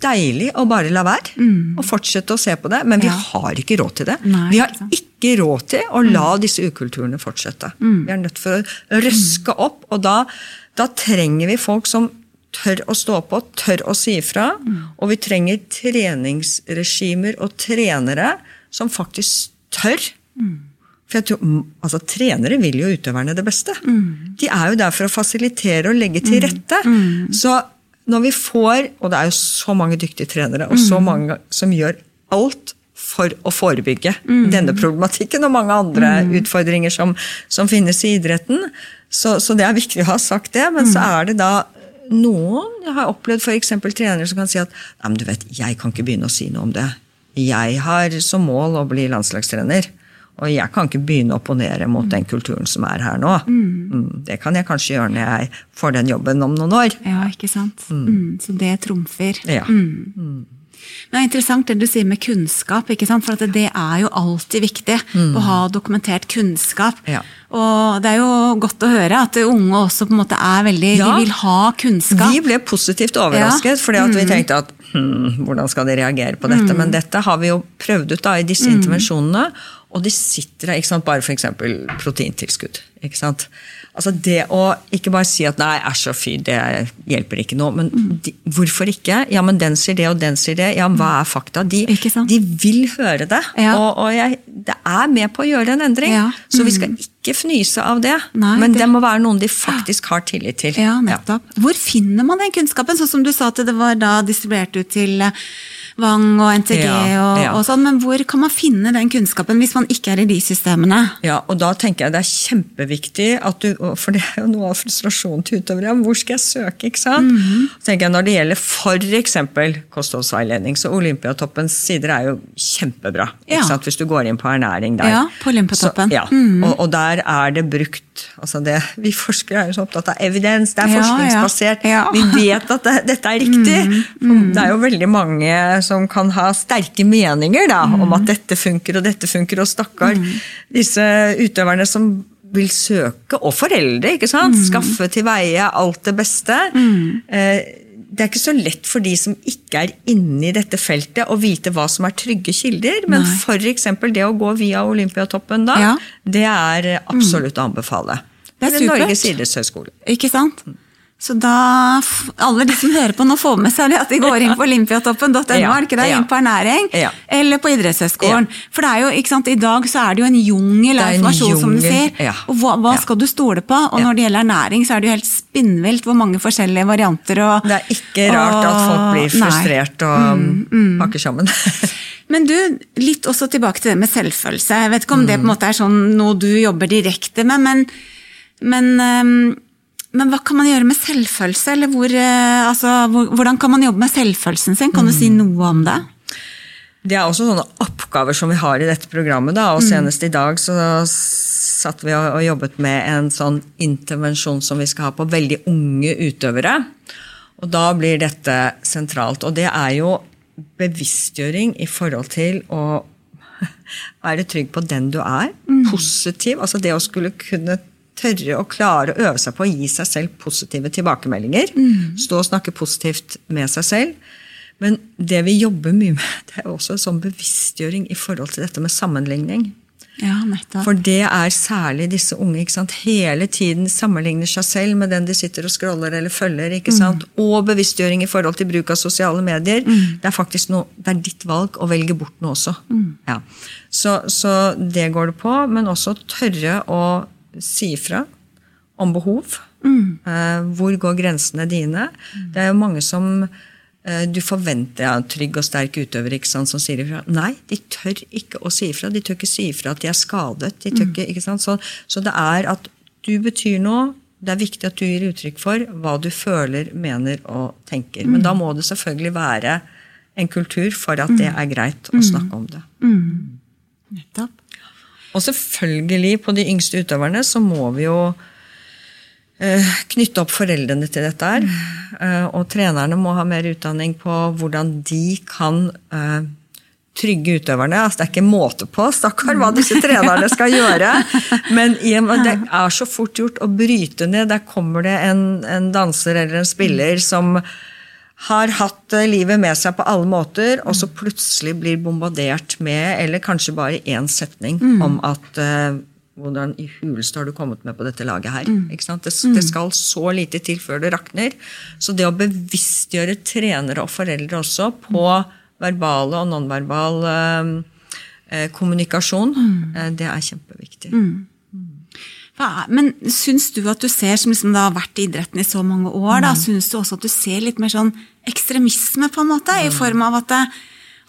deilig å bare la være og fortsette å se på det, men vi Ja. har ikke råd til det. Nei, vi har ikke råd til å la disse ukulturene fortsette. Vi er nødt for å røske opp, og da, da trenger vi folk som tør å stå på, tør å si ifra. Og vi trenger treningsregimer og trenere som faktisk tør. For jeg tror, mm, altså, Trenere vil jo utøverne det beste. De er jo der for å fasilitere og legge til rette. Så når vi får, og det er jo så mange dyktige trenere, og så mange som gjør alt for å forebygge denne problematikken og mange andre utfordringer som, som finnes i idretten. Så, så det er viktig å ha sagt det. Men så er det da noen Jeg har opplevd f.eks. trenere som kan si at Nei, men du vet, jeg kan ikke begynne å si noe om det. Jeg har som mål å bli landslagstrener. Og jeg kan ikke begynne å opponere mot den kulturen som er her nå. Mm, Det kan jeg kanskje gjøre når jeg får den jobben om noen år. Ja, ikke sant. Mm. Så det trumfer. Ja. Men det er interessant det du sier med kunnskap, for at det er jo alltid viktig å ha dokumentert kunnskap. Ja. Og det er jo godt å høre at unge også på en måte er veldig Ja. De vil ha kunnskap. Vi ble positivt overrasket, fordi at vi tenkte at hm, hvordan skal de reagere på dette? Men dette har vi jo prøvd ut da i disse intervensjonene, og de sitter der, ikke sant, bare f.eks. proteintilskudd. ikke sant? Altså Det å ikke bare si at nei, æsj og fy, det hjelper ikke noe. Men de, hvorfor ikke? Ja, men den sier det, og den sier det. Ja, men hva er fakta? De, de vil høre det. Ja. Og, og jeg, det er med på å gjøre en endring. Ja. Så vi skal ikke fnyse av det. Nei, men det- det må være noen de faktisk har tillit til. Ja, nettopp. Hvor finner man den kunnskapen? Sånn som du sa at det var da distribuert ut til Wang og NTG Ja, og, ja. og sånn, men hvor kan man finne den kunnskapen hvis man ikke er i de systemene? Ja, og da tenker jeg det er kjempeviktig at du For det er jo noe av frustrasjonen til utøvere. Hvor skal jeg søke? ikke sant? Mm Så tenker jeg Når det gjelder f.eks. kostholdsveiledning, så Olympiatoppens sider er jo kjempebra. Ja. ikke sant? Hvis du går inn på ernæring der. Ja, på Olympiatoppen. Så, ja, Mhm. og, og der er det brukt altså det, Vi forskere er jo så opptatt av evidens, det er Ja, ja. forskningsbasert. Ja. Vi vet at det, dette er riktig. For Det er jo veldig mange som kan ha sterke meninger da, om at dette funker og dette funker, og stakkar disse utøverne som vil søke, og foreldre, ikke sant? skaffe til veie alt det beste. Eh, Det er ikke så lett for de som ikke er inne i dette feltet, å vite hva som er trygge kilder. Men f.eks. det å gå via Olympiatoppen, da, Ja. det er absolutt å anbefale. Det er supert. Norges idrettshøgskole. Ikke sant? Så da, alle de som hører på nå, får med seg det at de går inn på olympiatoppen.no, Ja, er det ikke det? ja. Inn på ernæring. Ja. Eller på idrettshøyskolen. For det er jo, ikke sant, i dag så er det jo en jungel av informasjon, som du sier. ja. Og hva, hva skal du stole på? Og Ja. når det gjelder ernæring, så er det jo helt spinnvilt hvor mange forskjellige varianter og Det er ikke rart at folk blir frustrert nei. og pakker sammen. Men du, litt også tilbake til det med selvfølelse. Jeg vet ikke om det på en Mm. måte er sånn noe du jobber direkte med, men, men, ehm, men hva kan man gjøre med selvfølelse? Eller hvor, eh, altså, hvordan kan man jobbe med selvfølelsen sin? Kan du si Mm. noe om det? Det er også sånne oppgaver som vi har i dette programmet. Da, og senest i dag så satt vi og, og jobbet med en sånn intervensjon som vi skal ha på veldig unge utøvere. Og da blir dette sentralt. Og det er jo bevisstgjøring i forhold til å være trygg på den du er. Positiv. Altså det å skulle kunne tørre å klare å øve seg på å gi seg selv positive tilbakemeldinger. Stå og snakke positivt med seg selv. Men det vi jobber mye med, det er også en sånn bevisstgjøring i forhold til dette med sammenligning. Ja. For det er særlig disse unge. ikke sant? Hele tiden sammenligner seg selv med den de sitter og scroller eller følger. ikke sant? Og bevisstgjøring i forhold til bruk av sosiale medier. Det er faktisk noe, det er ditt valg å velge bort noe også. Ja. Så, så det går det på. Men også tørre å si ifra om behov. Eh, hvor går grensene dine? Det er jo mange som eh, du forventer ja, trygg og sterk utøver ikke sant, som sier ifra. Nei, de tør ikke å si ifra. De tør ikke si ifra at de er skadet. De tør ikke, ikke sant? Så, så det er at du betyr noe. Det er viktig at du gir uttrykk for hva du føler, mener og tenker. Men da må det selvfølgelig være en kultur for at det er greit å snakke om det. nettopp. Og selvfølgelig, på de yngste utøverne, så må vi jo eh, knytte opp foreldrene til dette her. Eh, og trenerne må ha mer utdanning på hvordan de kan eh, trygge utøverne. Altså, det er ikke måte på, stakkar, hva disse trenerne skal gjøre. Men det er så fort gjort å bryte ned. Der kommer det en, en danser eller en spiller som har hatt eh, livet med seg på alle måter, og så plutselig blir bombardert med, eller kanskje bare én setning, om at uh, hvordan i huleste har du kommet med på dette laget her? Sant? Det, det skal så lite til før det rakner. Så det å bevisstgjøre trenere og foreldre også på verbal og nonverbal uh, kommunikasjon, uh, det er kjempeviktig. Er- Men syns du at du ser, som liksom har vært i idretten i så mange år, da, syns du også at du ser litt mer sånn ekstremisme, på en måte? I form av at det,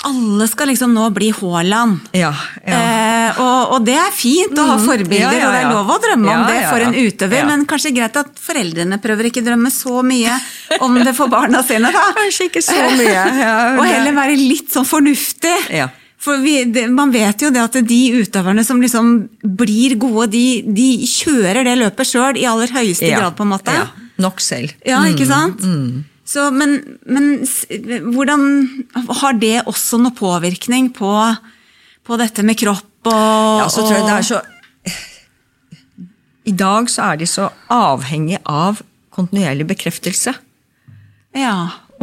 alle skal liksom nå bli Haaland. Ja, ja. Eh, og, og det er fint å ha Mhm. forbilder, Ja, og det er lov å drømme om det for en utøver, men kanskje greit at foreldrene prøver ikke å drømme så mye om det for barna sine, da. Kanskje ikke så mye. Ja, og heller være litt sånn fornuftig. Ja. For vi, det, man vet jo det at de utøverne som liksom blir gode, de, de kjører det løpet sjøl i aller høyeste Ja, grad, på en måte. Ja, nok selv. Ja, ikke sant? Så, men, men hvordan Har det også noe påvirkning på, på dette med kropp og Ja, så tror jeg det er så I dag så er de så avhengig av kontinuerlig bekreftelse, Ja.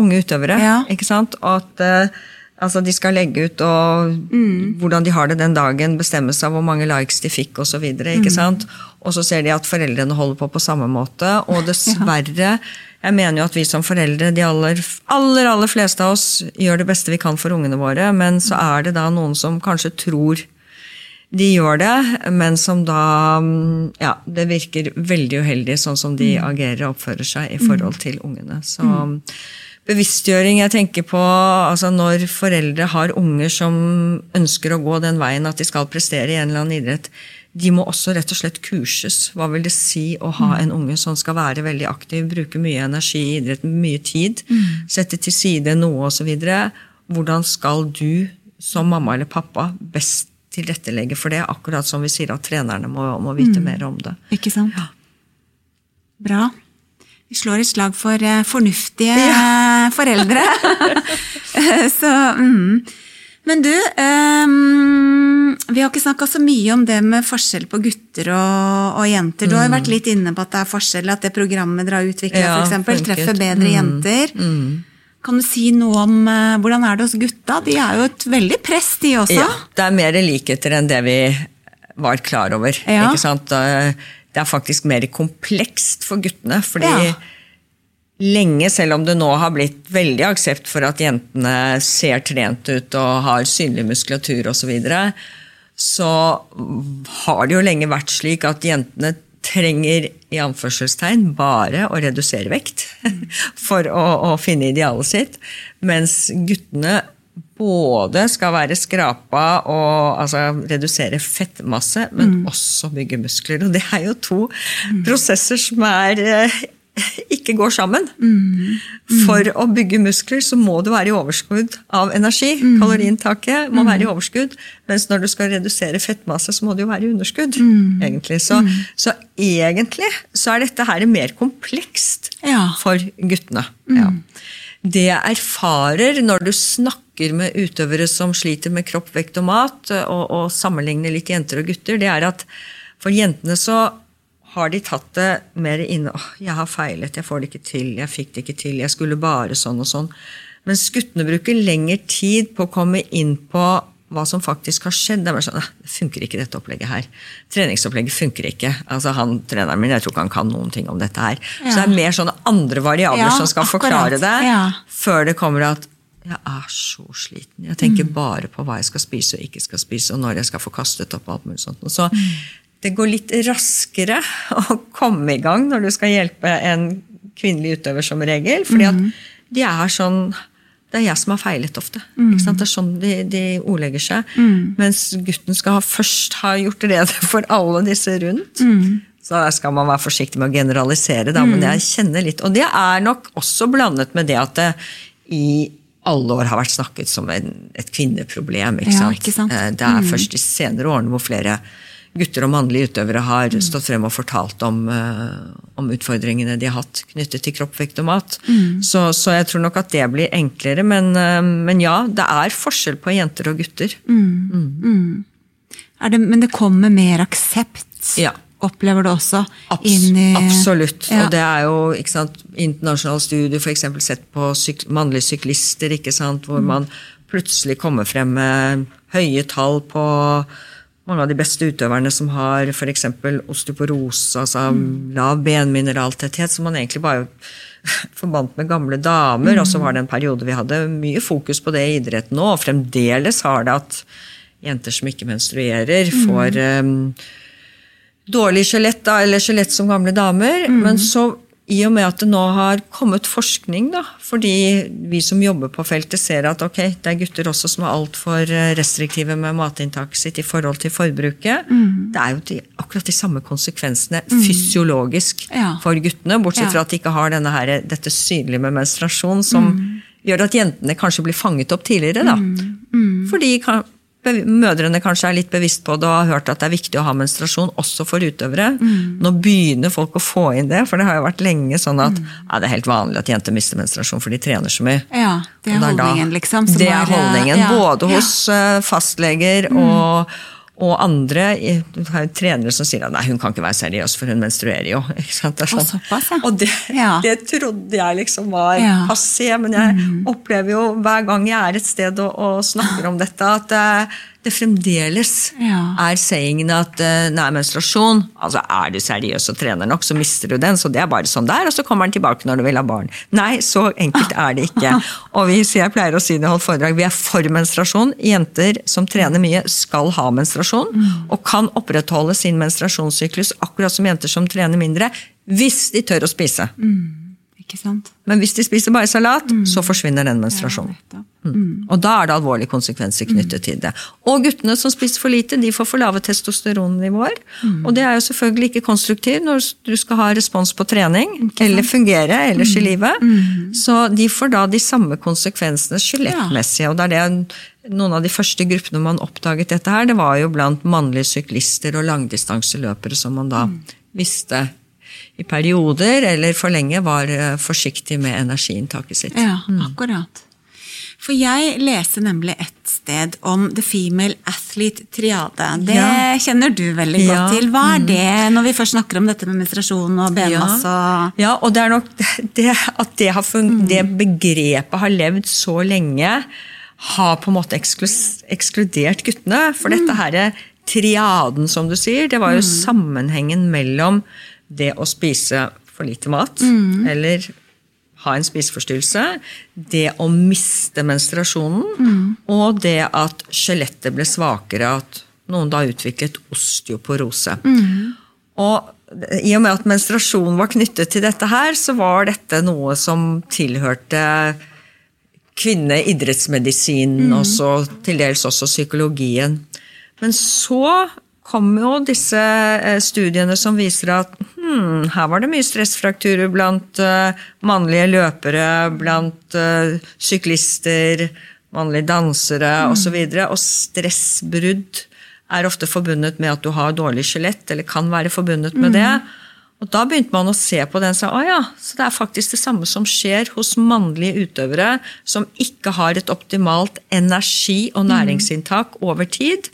unge utøvere. Ja. ikke sant? Og at eh, altså de skal legge ut og hvordan de har det den dagen, bestemme av hvor mange likes de fikk osv. ikke sant? Og så ser de at foreldrene holder på på samme måte. Og dessverre, jeg mener jo at vi som foreldre, de aller, aller, aller fleste av oss, gjør det beste vi kan for ungene våre, men så er det da noen som kanskje tror de gjør det, men som da mm, Ja, det virker veldig uheldig sånn som de agerer og oppfører seg i forhold til ungene. Så bevisstgjøring jeg tenker på altså når foreldre har unger som ønsker å gå den veien at de skal prestere i en eller annen idrett. De må også rett og slett kurses. Hva vil det si å ha en unge som skal være veldig aktiv, bruke mye energi i idretten, mye tid, sette til side noe osv.? Hvordan skal du som mamma eller pappa best tilrettelegge for det? Akkurat som vi sier at trenerne må, må vite mer om det. Ikke sant? Bra. Vi slår et slag for eh, fornuftige ja. foreldre. så mm. Men du, um, vi har ikke snakka så mye om det med forskjell på gutter og, og jenter. Du har jo vært mm. litt inne på at det er forskjell, at det programmet dere har utvikla, ja, f.eks., treffer bedre mm. jenter. Mm. Kan du si noe om uh, hvordan er det hos gutta? De er jo et veldig press, de også. Ja, det er mer likheter enn det vi var klar over. Ja. ikke sant? Det er faktisk mer komplekst for guttene. fordi ja lenge, selv om det nå har blitt veldig aksept for at jentene ser trent ut og har synlig muskulatur osv., så, videre, så har det jo lenge vært slik at jentene trenger i anførselstegn bare å redusere vekt for å, å finne idealet sitt, mens guttene både skal være skrapa og altså, redusere fettmasse, men mm. også bygge muskler. Og det er jo to mm. prosesser som er eh, ikke går sammen. Mm. Mm. For å bygge muskler så må du være i overskudd av energi. Mm. Kaloriinntaket må være i overskudd. Mens når du skal redusere fettmasse, så må det jo være i underskudd. egentlig. Så, så, egentlig så er dette her mer komplekst ja. for guttene. Ja. Det jeg erfarer når du snakker med utøvere som sliter med kropp, vekt og mat, og, og sammenligner litt jenter og gutter, det er at for jentene så har de tatt det mer inn åh, 'Jeg har feilet, jeg får det ikke til, jeg fikk det ikke til, jeg skulle bare sånn og sånn'. Mens guttene bruker lengre tid på å komme inn på hva som faktisk har skjedd. Det er bare sånn, det funker ikke, dette opplegget her. Treningsopplegget funker ikke. Altså han, Treneren min jeg tror ikke han kan noen ting om dette her. Ja. Så det er mer sånne andre variabler ja, som skal akkurat. forklare det, ja. før det kommer at jeg er så sliten. Jeg tenker mm. bare på hva jeg skal spise og ikke skal spise, og når jeg skal få kastet opp alt mulig sånt. Så mm det går litt raskere å komme i gang når du skal hjelpe en kvinnelig utøver, som regel. fordi at mhm. de er sånn Det er jeg som har feilet ofte. Mm. Det er sånn de, de ordlegger seg. Mm. Mens gutten skal ha, først ha gjort rede for alle disse rundt. Mm. Så der skal man være forsiktig med å generalisere, da, men mhm. jeg kjenner litt. Og det er nok også blandet med det at det i alle år har vært snakket som en, et kvinneproblem. Ikke sant? Ikke sant? Eh, det er mhm. først de senere årene hvor flere gutter og mannlige utøvere har mm. stått frem og fortalt om, uh, om, utfordringene de har hatt knyttet til kropp, vekt og mat. Mm. Så, så, jeg tror nok at det blir enklere. Men, uh, men, ja, det er forskjell på jenter og gutter. Mm. mm. mm. Det, men det kommer mer aksept? Ja. Opplever du også? Abs i, absolutt. Ja. Og det er jo ikke sant, internasjonale studier f.eks. sett på syk mannlige syklister, ikke sant, hvor mm. man plutselig kommer frem med høye tall på mange av de beste utøverne som har f.eks. osteoporose, altså mm. lav benmineraltetthet, som man egentlig bare forbandt med gamle damer. Mm. Og så var det en periode vi hadde mye fokus på det i idretten nå, og fremdeles har det at jenter som ikke menstruerer, får um, dårlig skjelett, eller skjelett som gamle damer. Mm. Men så i og med at det nå har kommet forskning, da, fordi vi som jobber på feltet ser at ok, det er gutter også som er altfor eh, restriktive med matinntaket sitt i forhold til forbruket. Mm. Det er jo de, akkurat de samme konsekvensene mm. fysiologisk ja. for guttene, bortsett ja. fra at de ikke har her, dette synlige med menstruasjon som mm. gjør at jentene kanskje blir fanget opp tidligere. da. Mm. Mm. Mødrene kanskje er litt bevisst på det og har hørt at det er viktig å ha menstruasjon også for utøvere. Mm. Nå begynner folk å få inn det, for det har jo vært lenge sånn at mm. ja, det er helt vanlig at jenter mister menstruasjon, for de trener så mye. Ja, Det er holdningen, liksom. Det er holdningen, ja, både hos fastleger mm. og og andre du har jo trenere som sier at nei, hun kan ikke være seriøs, for hun menstruerer jo. Sånn. Og, såpass, ja. og det, ja. det, trodde jeg liksom var ja. passé, men jeg mm. opplever jo hver gang jeg er et sted og, og snakker om dette, at uh, det fremdeles ja. er sayingen at uh, nei, menstruasjon altså Er du seriøs og trener nok, så mister du den. Så det er bare sånn der, og så kommer den tilbake når du vil ha barn. Nei, så enkelt er det ikke. Og vi, jeg pleier å si det holdt foredrag, vi er for menstruasjon. Jenter som trener mye, skal ha menstruasjon. Mm. Og kan opprettholde sin menstruasjonssyklus akkurat som jenter som trener mindre, hvis de tør å spise. Mm. Men hvis de spiser bare salat, så forsvinner den menstruasjonen. Ja, Mm. Og da er det alvorlige konsekvenser knyttet til det. Og guttene som spiser for lite, de får for lave testosteronnivåer. Og det er jo selvfølgelig ikke konstruktivt når du skal ha respons på trening, eller fungere ellers i livet. Så de får da de samme konsekvensene skjelettmessige. Og det er det noen av de første gruppene man oppdaget dette her, det var jo blant mannlige syklister og langdistanseløpere som man da visste i perioder eller for lenge var eh, forsiktig med energiinntaket sitt. Ja, akkurat. For jeg leste nemlig et sted om The Female Athlete Triade. Det Ja. kjenner du veldig godt Ja, til. Hva er det, når vi først snakker om dette med menstruasjon og benmasse og Ja, og det er nok det at det, har fun- det begrepet har levd så lenge, har på en måte ekskludert guttene. For dette her triaden, som du sier, det var jo sammenhengen mellom det å spise for lite mat, eller ha en spiseforstyrrelse, det å miste menstruasjonen, og det at skjelettet ble svakere, at noen da utviklet osteoporose. Og i og med at menstruasjon var knyttet til dette her, så var dette noe som tilhørte kvinneidrettsmedisinen, og så til dels også psykologien. Men så kom jo disse eh, studiene som viser at hmm, her var det mye stressfrakturer blant eh, mannlige løpere, blant eh, syklister, mannlige dansere osv. Og, så videre, og stressbrudd er ofte forbundet med at du har dårlig skjelett, eller kan være forbundet med det. Og da begynte man å se på den og sa, å ja, så det er faktisk det samme som skjer hos mannlige utøvere som ikke har et optimalt energi- og næringsinntak over tid.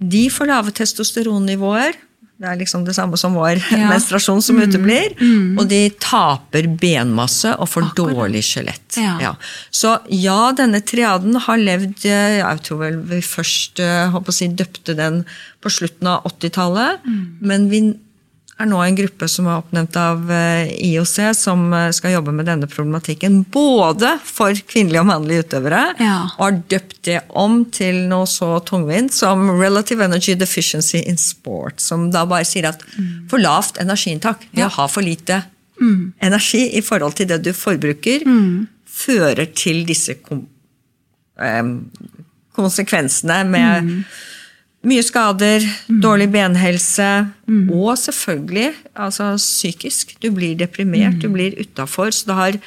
De får lave testosteronnivåer. Det er liksom det samme som vår Ja. menstruasjon som uteblir. Og de taper benmasse og får dårlig skjelett. Ja. Så ja, denne triaden har levd eh, Jeg tror vel vi først eh, håper å si, døpte den på slutten av 80-tallet. Men vi er nå en gruppe som er oppnevnt av eh, IOC, som eh, skal jobbe med denne problematikken. Både for kvinnelige og mannlige utøvere. Ja. Og har døpt det om til noe så tungvint som Relative Energy Deficiency in Sport. Som da bare sier at for lavt energiinntak, det å ha for lite energi i forhold til det du forbruker, fører til disse em, konsekvensene med mye skader, dårlig benhelse og selvfølgelig altså psykisk. Du blir deprimert, du blir utafor. Så det har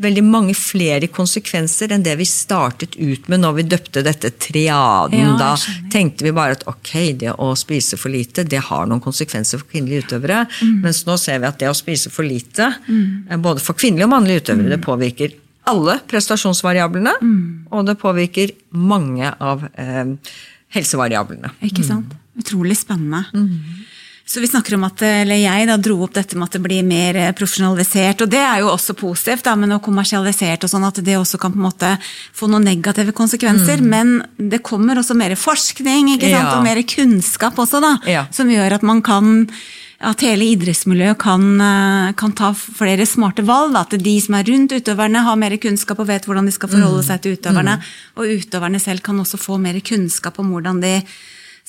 veldig mange flere konsekvenser enn det vi startet ut med når vi døpte dette triaden. Ja, da tenkte vi bare at ok, det å spise for lite det har noen konsekvenser for kvinnelige utøvere. Mens nå ser vi at det å spise for lite, mm. både for kvinnelige og mannlige utøvere, det påvirker alle prestasjonsvariablene. Og det påvirker mange av eh, helsevariablene. Ikke sant? Utrolig spennende. Så vi snakker om at, eller jeg da dro opp dette med at det blir mer eh, profesjonalisert, og det er jo også positivt, da, men å kommersialisert og sånn, at det også kan på en måte få noen negative konsekvenser. Men det kommer også mer forskning ikke sant? Ja. og mer kunnskap også, da, Ja. som gjør at man kan at hele idrettsmiljøet kan, eh, kan ta flere smarte valg. At de som er rundt utøverne, har mer kunnskap og vet hvordan de skal forholde seg til utøverne. Og utøverne selv kan også få mer kunnskap om hvordan de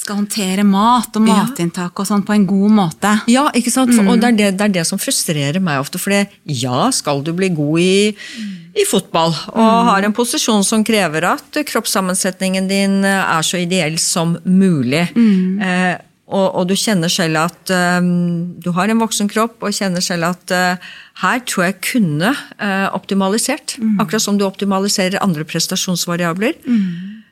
skal håndtere mat og matinntak og sånn på en god måte. Ja, ikke sant? For, Og det er det, det er det som frustrerer meg ofte. For ja, skal du bli god i, i fotball og har en posisjon som krever at kroppssammensetningen din er så ideell som mulig, eh, og, og du kjenner selv at eh, du har en voksen kropp og kjenner selv at uh, her tror jeg kunne uh, optimalisert. Akkurat som du optimaliserer andre prestasjonsvariabler.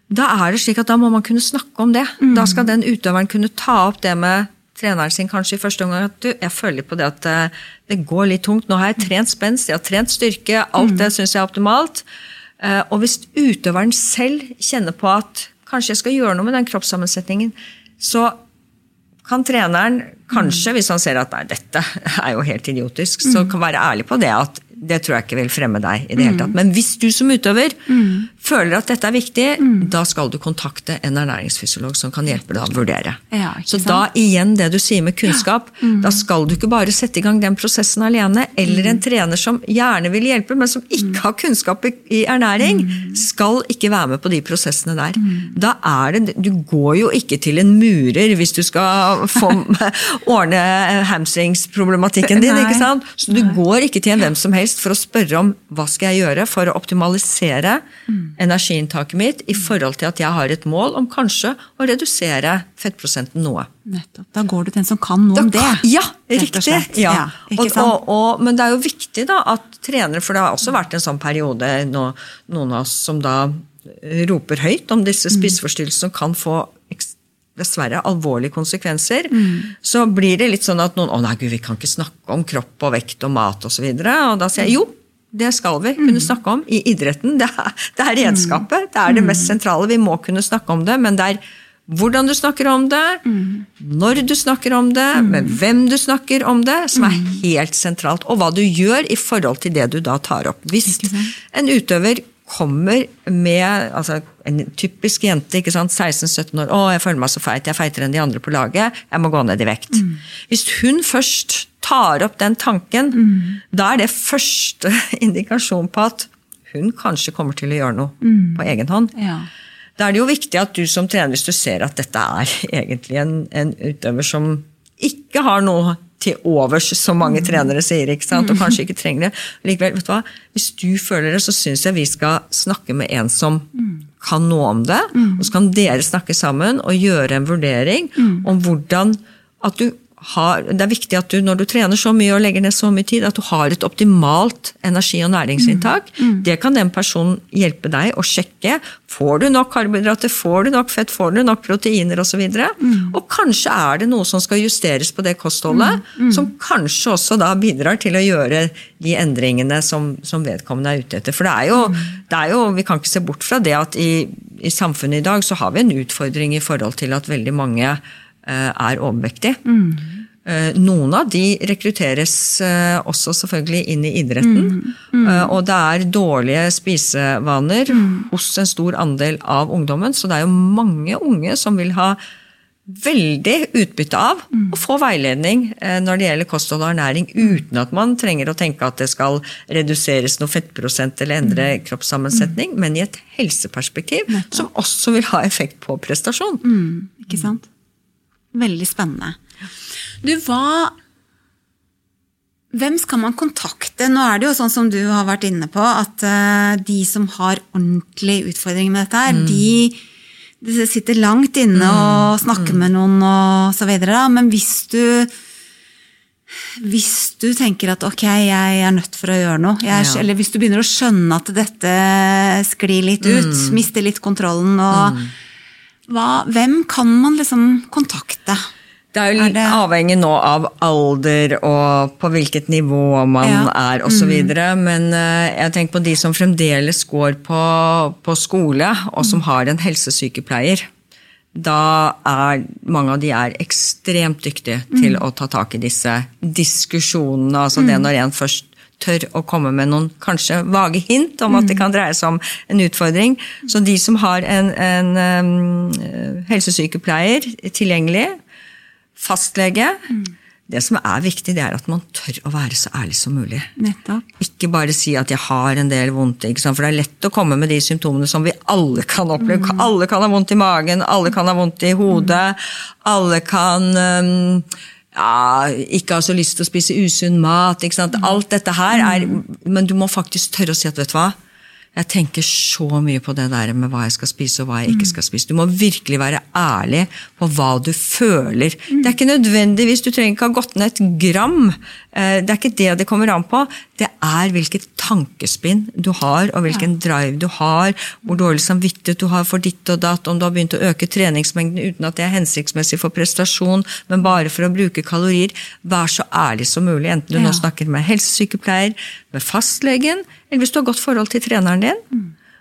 Da er det slik at da må man kunne snakke om det. Da skal den utøveren kunne ta opp det med treneren sin kanskje i første omgang. At du, jeg føler på det at det går litt tungt. Nå har jeg trent spenst, jeg har trent styrke. Alt det syns jeg er optimalt. Og hvis utøveren selv kjenner på at kanskje jeg skal gjøre noe med den kroppssammensetningen, så kan treneren kanskje, hvis han ser at nei, dette er jo helt idiotisk, så kan være ærlig på det at det tror jeg ikke vil fremme deg i det hele tatt. Men hvis du som utøver føler at dette er viktig, da skal du kontakte en ernæringsfysiolog som kan hjelpe deg å vurdere. Ja, Så da igjen det du sier med kunnskap, da skal du ikke bare sette i gang den prosessen alene, eller en trener som gjerne vil hjelpe, men som ikke har kunnskap i ernæring, skal ikke være med på de prosessene der. Da er det, Du går jo ikke til en murer hvis du skal få ordne hamstringsproblematikken din. Ikke sant? Så du går ikke til en hvem som helst for å spørre om hva skal jeg gjøre for å optimalisere energiinntaket mitt i forhold til at jeg har et mål om kanskje å redusere fettprosenten noe. Nettopp. Da går du til en som kan noe om det. Ja, riktig. Ja. Ja, og, og, og, men det er jo viktig da at trenere, for det har også vært en sånn periode nå, noen av oss som da roper høyt om Mm. disse spiseforstyrrelsene som kan få dessverre alvorlige konsekvenser, Mm. så blir det litt sånn at noen å nei gud, vi kan ikke snakke om kropp og vekt og mat osv. Og, så og da sier jeg jo, det skal vi Mm. kunne snakke om i idretten. Det er, det er redskapet, det er det Mm. mest sentrale. Vi må kunne snakke om det, men det er hvordan du snakker om det, Mm. når du snakker om det, med hvem du snakker om det, som er Mm. helt sentralt. Og hva du gjør i forhold til det du da tar opp. Hvis en utøver kommer med altså En typisk jente, 16-17 år. 'Å, jeg føler meg så feit. Jeg er feitere enn de andre på laget. Jeg må gå ned i vekt.' Mm. Hvis hun først tar opp den tanken, Mm. da er det første indikasjon på at hun kanskje kommer til å gjøre noe Mm. på egen hånd. Ja. Da er det jo viktig at du som trener, hvis du ser at dette er egentlig en, en utøver som ikke har noe til overs, som mange trenere sier, ikke sant? og kanskje ikke trenger det. Likevel, vet du hva? Hvis du føler det, så syns jeg vi skal snakke med en som kan noe om det. Og så kan dere snakke sammen og gjøre en vurdering om hvordan at du har, det er viktig at du når du trener så mye og legger ned så mye tid, at du har et optimalt energi- og næringsinntak. Det kan den personen hjelpe deg å sjekke. Får du nok karbohydrater, får du nok fett, får du nok proteiner osv. Og, og kanskje er det noe som skal justeres på det kostholdet, som kanskje også da bidrar til å gjøre de endringene som, som vedkommende er ute etter. For det er, jo, det er jo, vi kan ikke se bort fra det at i, i samfunnet i dag så har vi en utfordring i forhold til at veldig mange er overvektige. Mm. Noen av de rekrutteres eh, også selvfølgelig inn i idretten. Eh, Og det er dårlige spisevaner hos en stor andel av ungdommen. Så det er jo mange unge som vil ha veldig utbytte av å få veiledning eh, når det gjelder kosthold og ernæring, uten at man trenger å tenke at det skal reduseres noe fettprosent eller endre kroppssammensetning, men i et helseperspektiv som også vil ha effekt på prestasjon. Ikke sant? Veldig spennende. Du, hva Hvem skal man kontakte? Nå er det jo sånn som du har vært inne på, at uh, de som har ordentlig utfordring med dette her, de, de sitter langt inne og snakker med noen og så videre, da. Men hvis du hvis du tenker at ok, jeg er nødt for å gjøre noe, jeg, Ja. eller hvis du begynner å skjønne at dette sklir litt ut, mister litt kontrollen og hva, Hvem kan man liksom kontakte? Det er jo Er litt det- avhengig nå av alder og på hvilket nivå man Ja. er osv. Men eh, jeg tenker på de som fremdeles går på, på skole, og som har en helsesykepleier. Da er mange av de er ekstremt dyktige til å ta tak i disse diskusjonene. Altså det når en først tør å komme med noen kanskje vage hint om at det kan dreie seg om en utfordring. Så de som har en, en um, helsesykepleier tilgjengelig, fastlege Det som er viktig, det er at man tør å være så ærlig som mulig. Nettopp. Ikke bare si at jeg har en del vondt, for det er lett å komme med de symptomene som vi alle kan oppleve. Alle kan ha vondt i magen, alle kan ha vondt i hodet, alle kan um, ja, ikke har så lyst til å spise usunn mat. Alt dette her er Men du må faktisk tørre å si at vet du hva, jeg tenker så mye på det der med hva jeg skal spise og hva jeg ikke skal spise. Du må virkelig være ærlig på hva du føler. Det er ikke nødvendigvis, du trenger ikke ha gått ned et gram. Eh, Det er ikke det det kommer an på. Det er hvilket tankespinn du har, og hvilken drive du har, hvor dårlig samvittighet du har for ditt og datt, om du har begynt å øke treningsmengden uten at det er hensiktsmessig for prestasjon, men bare for å bruke kalorier. Vær så ærlig som mulig, enten du Ja. nå snakker med helsesykepleier, med fastlegen, eller hvis du har godt forhold til treneren din.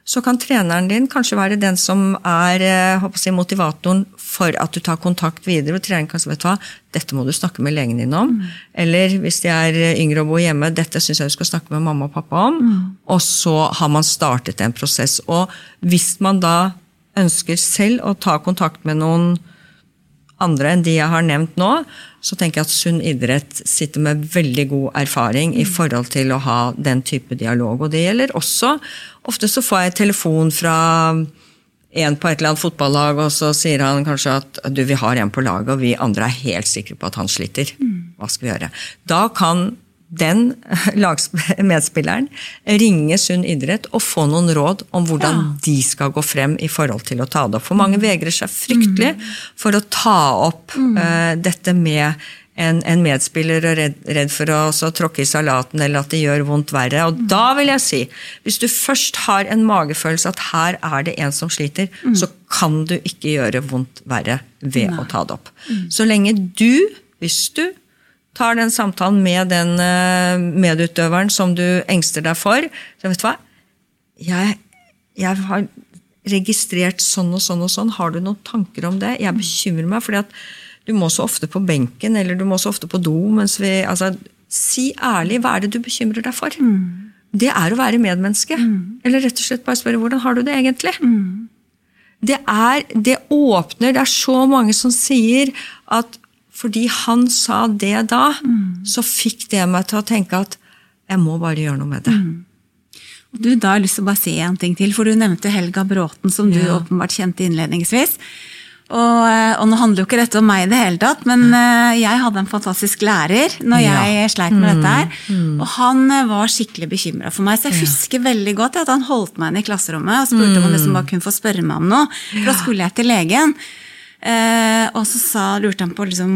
så kan treneren din kanskje være den som er eh, jeg, motivatoren for at du tar kontakt videre. og treneren kan si vet du hva, dette må du snakke med legen din om. Mm. Eller hvis de er yngre og bor hjemme, dette syns jeg du skal snakke med mamma og pappa om. Mm. Og så har man startet en prosess. Og hvis man da ønsker selv å ta kontakt med noen andre enn de jeg har nevnt nå, så tenker jeg at Sunn idrett sitter med veldig god erfaring i forhold til å ha den type dialog. Og det gjelder også Ofte så får jeg telefon fra en på et eller annet fotballag, og så sier han kanskje at du, vi har en på laget, og vi andre er helt sikre på at han sliter. Hva skal vi gjøre? Da kan den medspilleren ringe Sunn idrett og få noen råd om hvordan ja. de skal gå frem i forhold til å ta det opp. For mange vegrer seg fryktelig mm. for å ta opp mm. uh, dette med en, en, medspiller og redd, redd for å tråkke i salaten eller at det gjør vondt verre. Og mm. da vil jeg si, hvis du først har en magefølelse at her er det en som sliter, mm. så kan du ikke gjøre vondt verre ved Nei. å ta det opp. Mm. Så lenge du, hvis du tar den samtalen med den uh, medutøveren som du engster deg for. Så vet du hva? Jeg, jeg, har registrert sånn og sånn og sånn. Har du noen tanker om det? Jeg bekymrer meg, fordi at du må så ofte på benken, eller du må så ofte på do mens vi altså, Si ærlig, hva er det du bekymrer deg for? Mm. Det er å være medmenneske. Mm. Eller rett og slett bare spørre hvordan har du det egentlig? Mm. Det, er, det åpner Det er så mange som sier at fordi han sa det da, mm. så fikk det meg til å tenke at jeg må bare gjøre noe med det. Mm. Du, da har jeg lyst til å bare si en ting til, for du nevnte Helga Bråten, som du ja. åpenbart kjente innledningsvis. Og, eh, og, nå handler jo ikke dette om meg i det hele tatt, men uh, jeg hadde en fantastisk lærer når ja. jeg sleit med mm. dette her. Mm. Og han uh, var skikkelig bekymra for meg, så jeg ja. husker veldig godt at han holdt meg inne i klasserommet og spurte mm. om han liksom bare kunne få spørre meg om noe. For da skulle jeg til legen. Eh, og så sa, lurte han på liksom,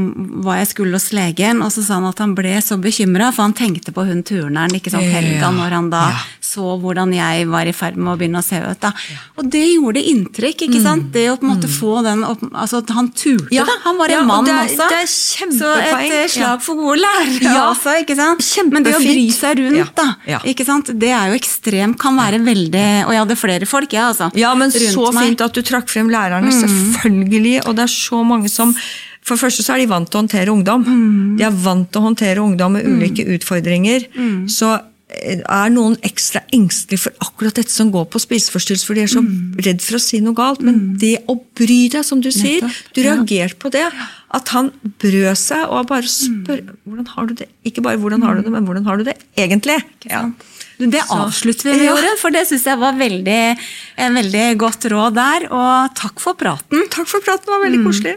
hva jeg skulle hos legen, og så sa han at han ble så bekymra, for han tenkte på hun turneren ikke sant, Helga når han da ja. så hvordan jeg var i ferd med å begynne å se ut. da. Og det gjorde inntrykk. ikke sant? Det å på en måte mm. få den opp, altså at Han turte, ja. da. Han var en mann det er, også. Det er så et eh, slag for gode lærere også. ikke sant? Men det å bry seg rundt, da. ikke sant? Det er jo ekstremt, kan være veldig Og jeg hadde flere folk, jeg, ja, altså. Ja, men så meg. fint at du trakk frem lærerne. Mm. Selvfølgelig. og det er så mange som for det første så er de vant til å håndtere ungdom. Mm. De er vant til å håndtere ungdom med ulike mm. utfordringer. Mm. Så eh, er noen ekstra engstelige for akkurat dette som går på spiseforstyrrelse, for de er så mm. redd for å si noe galt. Men mm. det å bry deg, som du sier, du reagerte på det. At han brød seg og bare spør hvordan har du det. Ikke bare hvordan har du det, men hvordan har du det egentlig? Ja. Det avslutter vi med, Jorunn, for det syns jeg var veldig, en veldig godt råd der. Og takk for praten. Takk for praten, det var veldig mm. koselig.